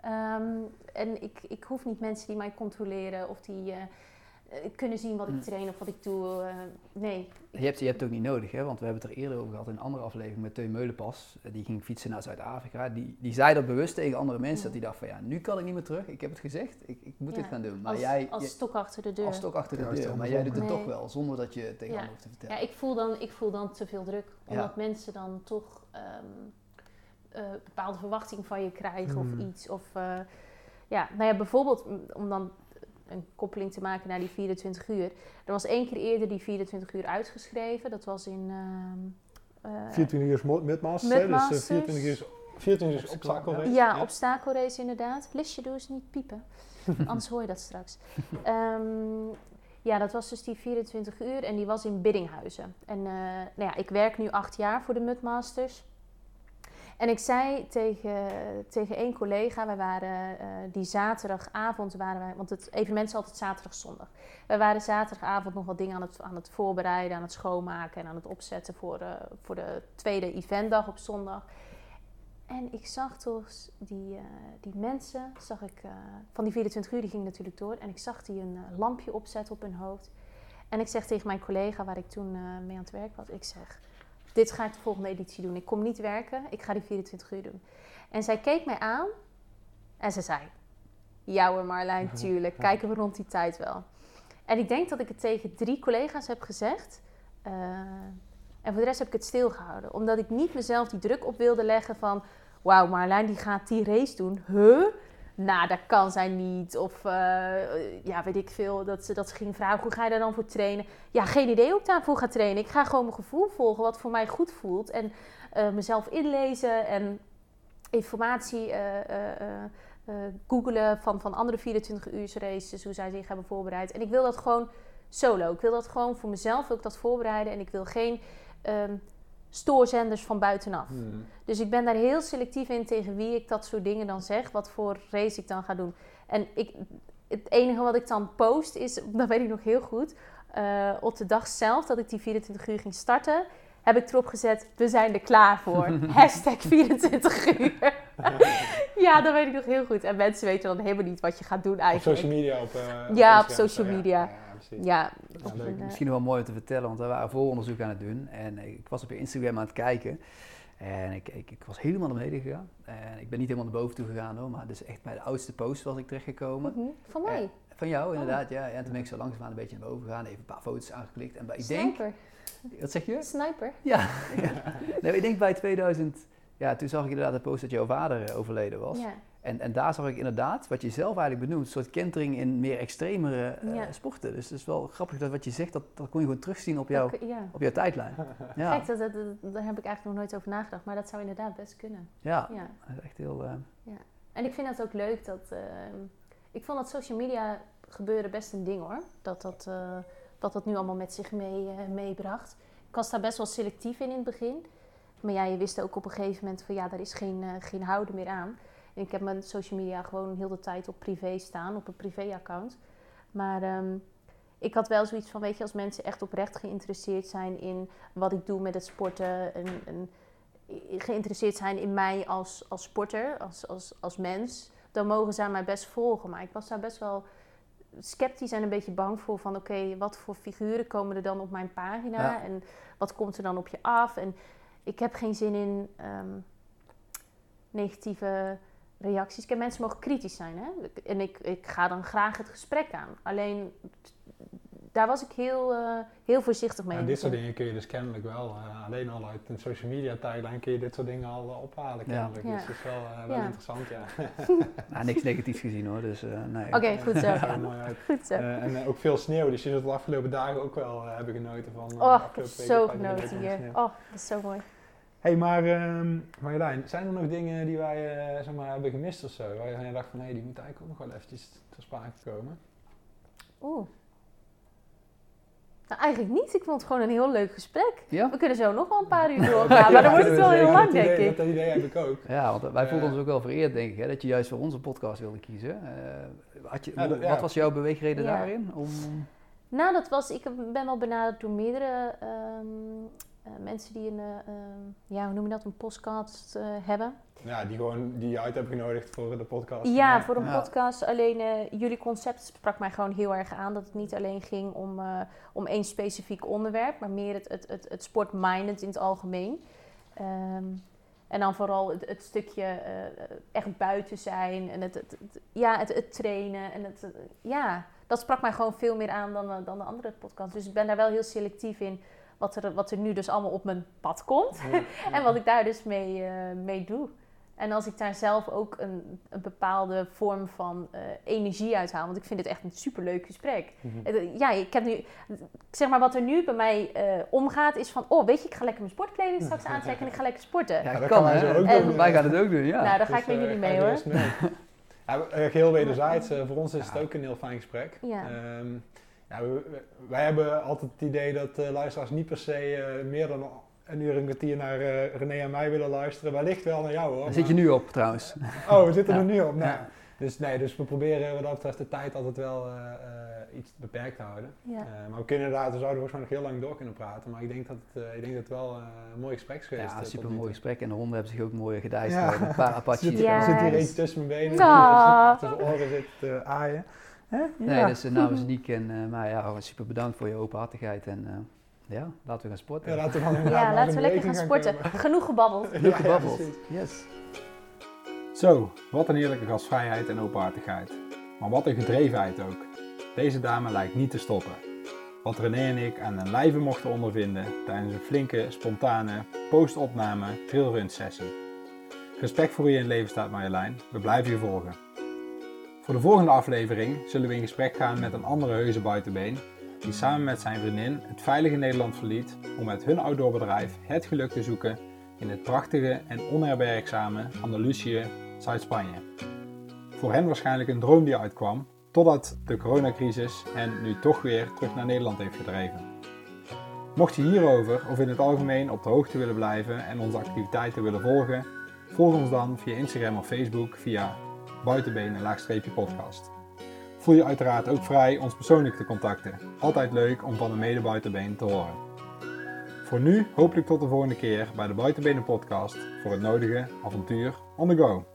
Ehm, en ik, ik hoef niet mensen die mij controleren of die eh, kunnen zien wat ik Mm. train of wat ik doe. eh, nee. Je hebt, je hebt het ook niet nodig, hè? want we hebben het er eerder over gehad in een andere aflevering met Teun Meulenpas. Eh, Die ging fietsen naar Zuid-Afrika. Die, die zei dat bewust tegen andere mensen, Ja. dat hij dacht van ja, nu kan ik niet meer terug. Ik heb het gezegd, ik, ik moet Ja, dit gaan doen. Maar Als, jij, als stok achter de deur. als stok achter de deur, maar jij doet het Nee. toch wel, zonder dat je het tegen Ja. anderen hoeft te vertellen. Ja, ik voel, dan, ik voel dan te veel druk. Ja. Omdat mensen dan toch ehm, eh, bepaalde verwachtingen van je krijgen Hmm. of iets. Of, eh, ja, nou ja, bijvoorbeeld mm, om dan een koppeling te maken naar die 24 uur. Er was één keer eerder die 24 uur uitgeschreven. Dat was in... ehm, eh, 24 uur is mo- midmasters, hè, dus eh, Midmasters. 24 uur is, 24 uur is obstakelrace. Ja, obstakelrace inderdaad. Lisje, doe eens niet piepen. (laughs) Anders hoor je dat straks. Ehm, ja, dat was dus die 24 uur en die was in Biddinghuizen. En eh, nou ja, ik werk nu acht jaar voor de Mudmasters. En ik zei tegen, tegen één collega, wij waren eh, die zaterdagavond, waren wij, want het evenement is altijd zaterdag, zondag. Wij waren zaterdagavond nog wat dingen aan het, aan het voorbereiden, aan het schoonmaken en aan het opzetten voor, eh, voor de tweede eventdag op zondag. En ik zag toch die, eh, die mensen, zag ik, van die 24 uur, die ging natuurlijk door. En ik zag die een lampje opzetten op hun hoofd. En ik zeg tegen mijn collega, waar ik toen mee aan het werk was, ik zeg, dit ga ik de volgende editie doen. Ik kom niet werken, ik ga die 24 uur doen. En zij keek mij aan en ze zei, ja hoor Marlijn, (laughs) tuurlijk, kijken we rond die tijd wel. En ik denk dat ik het tegen drie collega's heb gezegd. eh, en voor de rest heb ik het stilgehouden. Omdat ik niet mezelf die druk op wilde leggen van... Wauw, Marlijn die gaat die race doen. Huh? Nou, dat kan zij niet. Of eh, ja, weet ik veel. Dat ze, dat ze ging vragen, hoe ga je daar dan voor trainen? Ja, geen idee hoe ik daarvoor ga trainen. Ik ga gewoon mijn gevoel volgen, wat voor mij goed voelt. En eh, mezelf inlezen en informatie eh googelen van, van andere 24 uur races. Hoe zij zich hebben voorbereid. En ik wil dat gewoon solo. Ik wil dat gewoon voor mezelf ik dat voorbereiden. En ik wil geen ehm, stoorzenders van buitenaf. Hmm. Dus ik ben daar heel selectief in tegen wie ik dat soort dingen dan zeg. Wat voor race ik dan ga doen. En ik, het enige wat ik dan post is, dat weet ik nog heel goed. eh, op de dag zelf dat ik die 24 uur ging starten, heb ik erop gezet: we zijn er klaar voor. (laughs) Hashtag 24 uur. (laughs) ja, dat weet ik nog heel goed. En mensen weten dan helemaal niet wat je gaat doen Op eigenlijk. social media. Op, eh, op Ja, op social media. Ja, ja, precies. Ja, Ja, op leuk. Misschien wel mooi om te vertellen, want we waren vooronderzoek aan het doen. En ik was op je Instagram aan het kijken. En ik, ik, ik was helemaal naar beneden gegaan. En ik ben niet helemaal naar boven toe gegaan hoor, maar dus echt bij de oudste post was ik terechtgekomen. mhm. Van mij. Van jou inderdaad, ja. En toen ben ik zo langzaamaan een beetje naar boven gegaan, even een paar foto's aangeklikt. En bij, ik denk, Sniper. wat zeg je? Sniper. Ja, ja. (laughs) Nee, ik denk bij 2000, ja, toen zag ik inderdaad de post dat jouw vader eh, overleden was. Ja. En, en daar zag ik inderdaad, wat je zelf eigenlijk benoemt, een soort kentering in meer extremere eh, Ja. sporten. Dus het is wel grappig dat wat je zegt, dat, dat kon je gewoon terugzien op, jouw Dat- ja. op jouw tijdlijn. (laughs) Ja, Kijk, dat, dat, dat- daar heb ik eigenlijk nog nooit over nagedacht, maar dat zou inderdaad best kunnen. ja, Ja. dat is echt heel... eh, En ik vind het ook leuk dat. ehm, ik vond dat social media gebeuren best een ding hoor. Dat dat, eh, dat, dat nu allemaal met zich mee, eh, meebracht. Ik was daar best wel selectief in in het begin. Maar ja, je wist ook op een gegeven moment van ja, daar is geen, geen houden meer aan. En ik heb mijn social media gewoon heel de tijd op privé staan, op een privé-account. Maar ehm, ik had wel zoiets van, weet je, als mensen echt oprecht geïnteresseerd zijn in wat ik doe met het sporten. En, en geïnteresseerd zijn in mij als, als sporter, als, als, als mens, dan mogen zij mij best volgen. Maar ik was daar best wel sceptisch en een beetje bang voor van oké, wat voor figuren komen er dan op mijn pagina Ja. en wat komt er dan op je af? En ik heb geen zin in ehm, negatieve reacties. Kijk, mensen mogen kritisch zijn hè? en ik, ik ga dan graag het gesprek aan. Alleen daar was ik heel, eh, heel voorzichtig mee. En dit soort dingen kun je dus kennelijk wel, uh, alleen al uit een social media tijdlijn kun je dit soort dingen al uh, ophalen kennelijk. Ja. Dus dat is wel, wel ja. interessant, ja. (laughs) (laughs) nou, niks negatiefs gezien hoor, dus nee. Oké, okay, goed zo. (laughs) ja, mooi uit. Goed zo. en ook veel sneeuw, dus je zult de afgelopen dagen ook wel hebben genoten van. oh, ik heb zo genoten hier. Oh, dat is zo mooi hey, maar um, Marjolein, zijn er nog dingen die wij uh, zeg maar, hebben gemist of zo? Waar je dacht van, hé, hey, die moet eigenlijk ook nog wel eventjes ter sprake komen? Oeh. Nou, eigenlijk niet. Ik vond het gewoon een heel leuk gesprek. Ja? We kunnen zo nog wel een paar uur (laughs) doorgaan, maar dan wordt het wel heel lang, denk ik. Dat idee heb ik ook. Ja, want wij voelden ons ook wel vereerd, denk ik, hè, dat je juist voor onze podcast wilde kiezen. Uh, had je, ja, wat was jouw beweegreden daarin? Om... Nou, dat was, ik ben wel benaderd door meerdere um, uh, mensen die een, uh, ja, hoe noem je dat, een podcast uh, hebben. Ja, die gewoon die je uit hebben genodigd voor de podcast. Ja, ja. voor een ja. podcast. Alleen jullie concept sprak mij gewoon heel erg aan. Dat het niet alleen ging om, om één specifiek onderwerp, maar meer het, het, het, het sportminded in het algemeen. Um, en dan vooral het, het stukje echt buiten zijn en het, het, ja, het, het trainen. En het, ja, dat sprak mij gewoon veel meer aan dan, dan de andere podcast. Dus ik ben daar wel heel selectief in wat er, wat er nu dus allemaal op mijn pad komt. (laughs) en wat ik daar dus mee, uh, mee doe. En als ik daar zelf ook een, een bepaalde vorm van uh, energie uit haal. Want ik vind het echt een superleuk gesprek. Mm-hmm. Ja, ik heb nu... Zeg maar, wat er nu bij mij uh, omgaat is van... Oh, weet je, ik ga lekker mijn sportkleding straks (laughs) aantrekken en ik ga lekker sporten. Ja, dat kan, wij ook doen. Wij gaan het ook doen, ja. Nou, daar ga ik met jullie mee, hoor. Ja, heel wederzijds. voor ons is het ook een heel fijn gesprek. Ja. Um, ja, wij hebben altijd het idee dat uh, luisteraars niet per se uh, meer dan een uur een kwartier naar uh, René en mij willen luisteren. Wellicht wel naar jou hoor. Daar zit je nu op trouwens. Oh, we zitten er nu op. Nou, ja. dus, nee, dus we proberen wat dat betreft de tijd altijd wel iets beperkt te houden. Ja. maar we kunnen inderdaad, we zouden volgens mij nog heel lang door kunnen praten. Maar ik denk dat het, ik denk dat het wel een mooi gesprek is geweest. Ja, super mooi gesprek. En de honden hebben zich ook mooi gedijst. Ja. Een paar (laughs) Apaches. Er zit hier eentje tussen mijn benen. (laughs) Tussen oren zit aaien. Nee, dus namens Niek en uh, maar ja, super bedankt voor je openhartigheid en uh, ja, laten we gaan sporten. Ja, laten we, (laughs) dan ja, laten we lekker gaan sporten. (laughs) Genoeg gebabbeld. Genoeg gebabbeld, yes. Zo, wat een heerlijke gastvrijheid en openhartigheid. Maar wat een gedrevenheid ook. Deze dame lijkt niet te stoppen. Wat René en ik aan een lijve mochten ondervinden tijdens een flinke, spontane post-opname trailrun sessie. Respect voor wie in het leven staat Marjolein, we blijven je volgen. Voor de volgende aflevering zullen we in gesprek gaan met een andere heuse buitenbeen die samen met zijn vriendin het veilige Nederland verliet om met hun outdoorbedrijf het geluk te zoeken in het prachtige en onherbergzame Andalusië, Zuid-Spanje. Voor hen waarschijnlijk een droom die uitkwam, totdat de coronacrisis hen nu toch weer terug naar Nederland heeft gedreven. Mocht je hierover of in het algemeen op de hoogte willen blijven en onze activiteiten willen volgen, volg ons dan via Instagram of Facebook via buitenbenen laagstreepje podcast. Voel je uiteraard ook vrij ons persoonlijk te contacten. Altijd leuk om van een medebuitenbeen te horen. Voor nu hopelijk tot de volgende keer bij de Buitenbenen podcast voor het nodige avontuur on the go.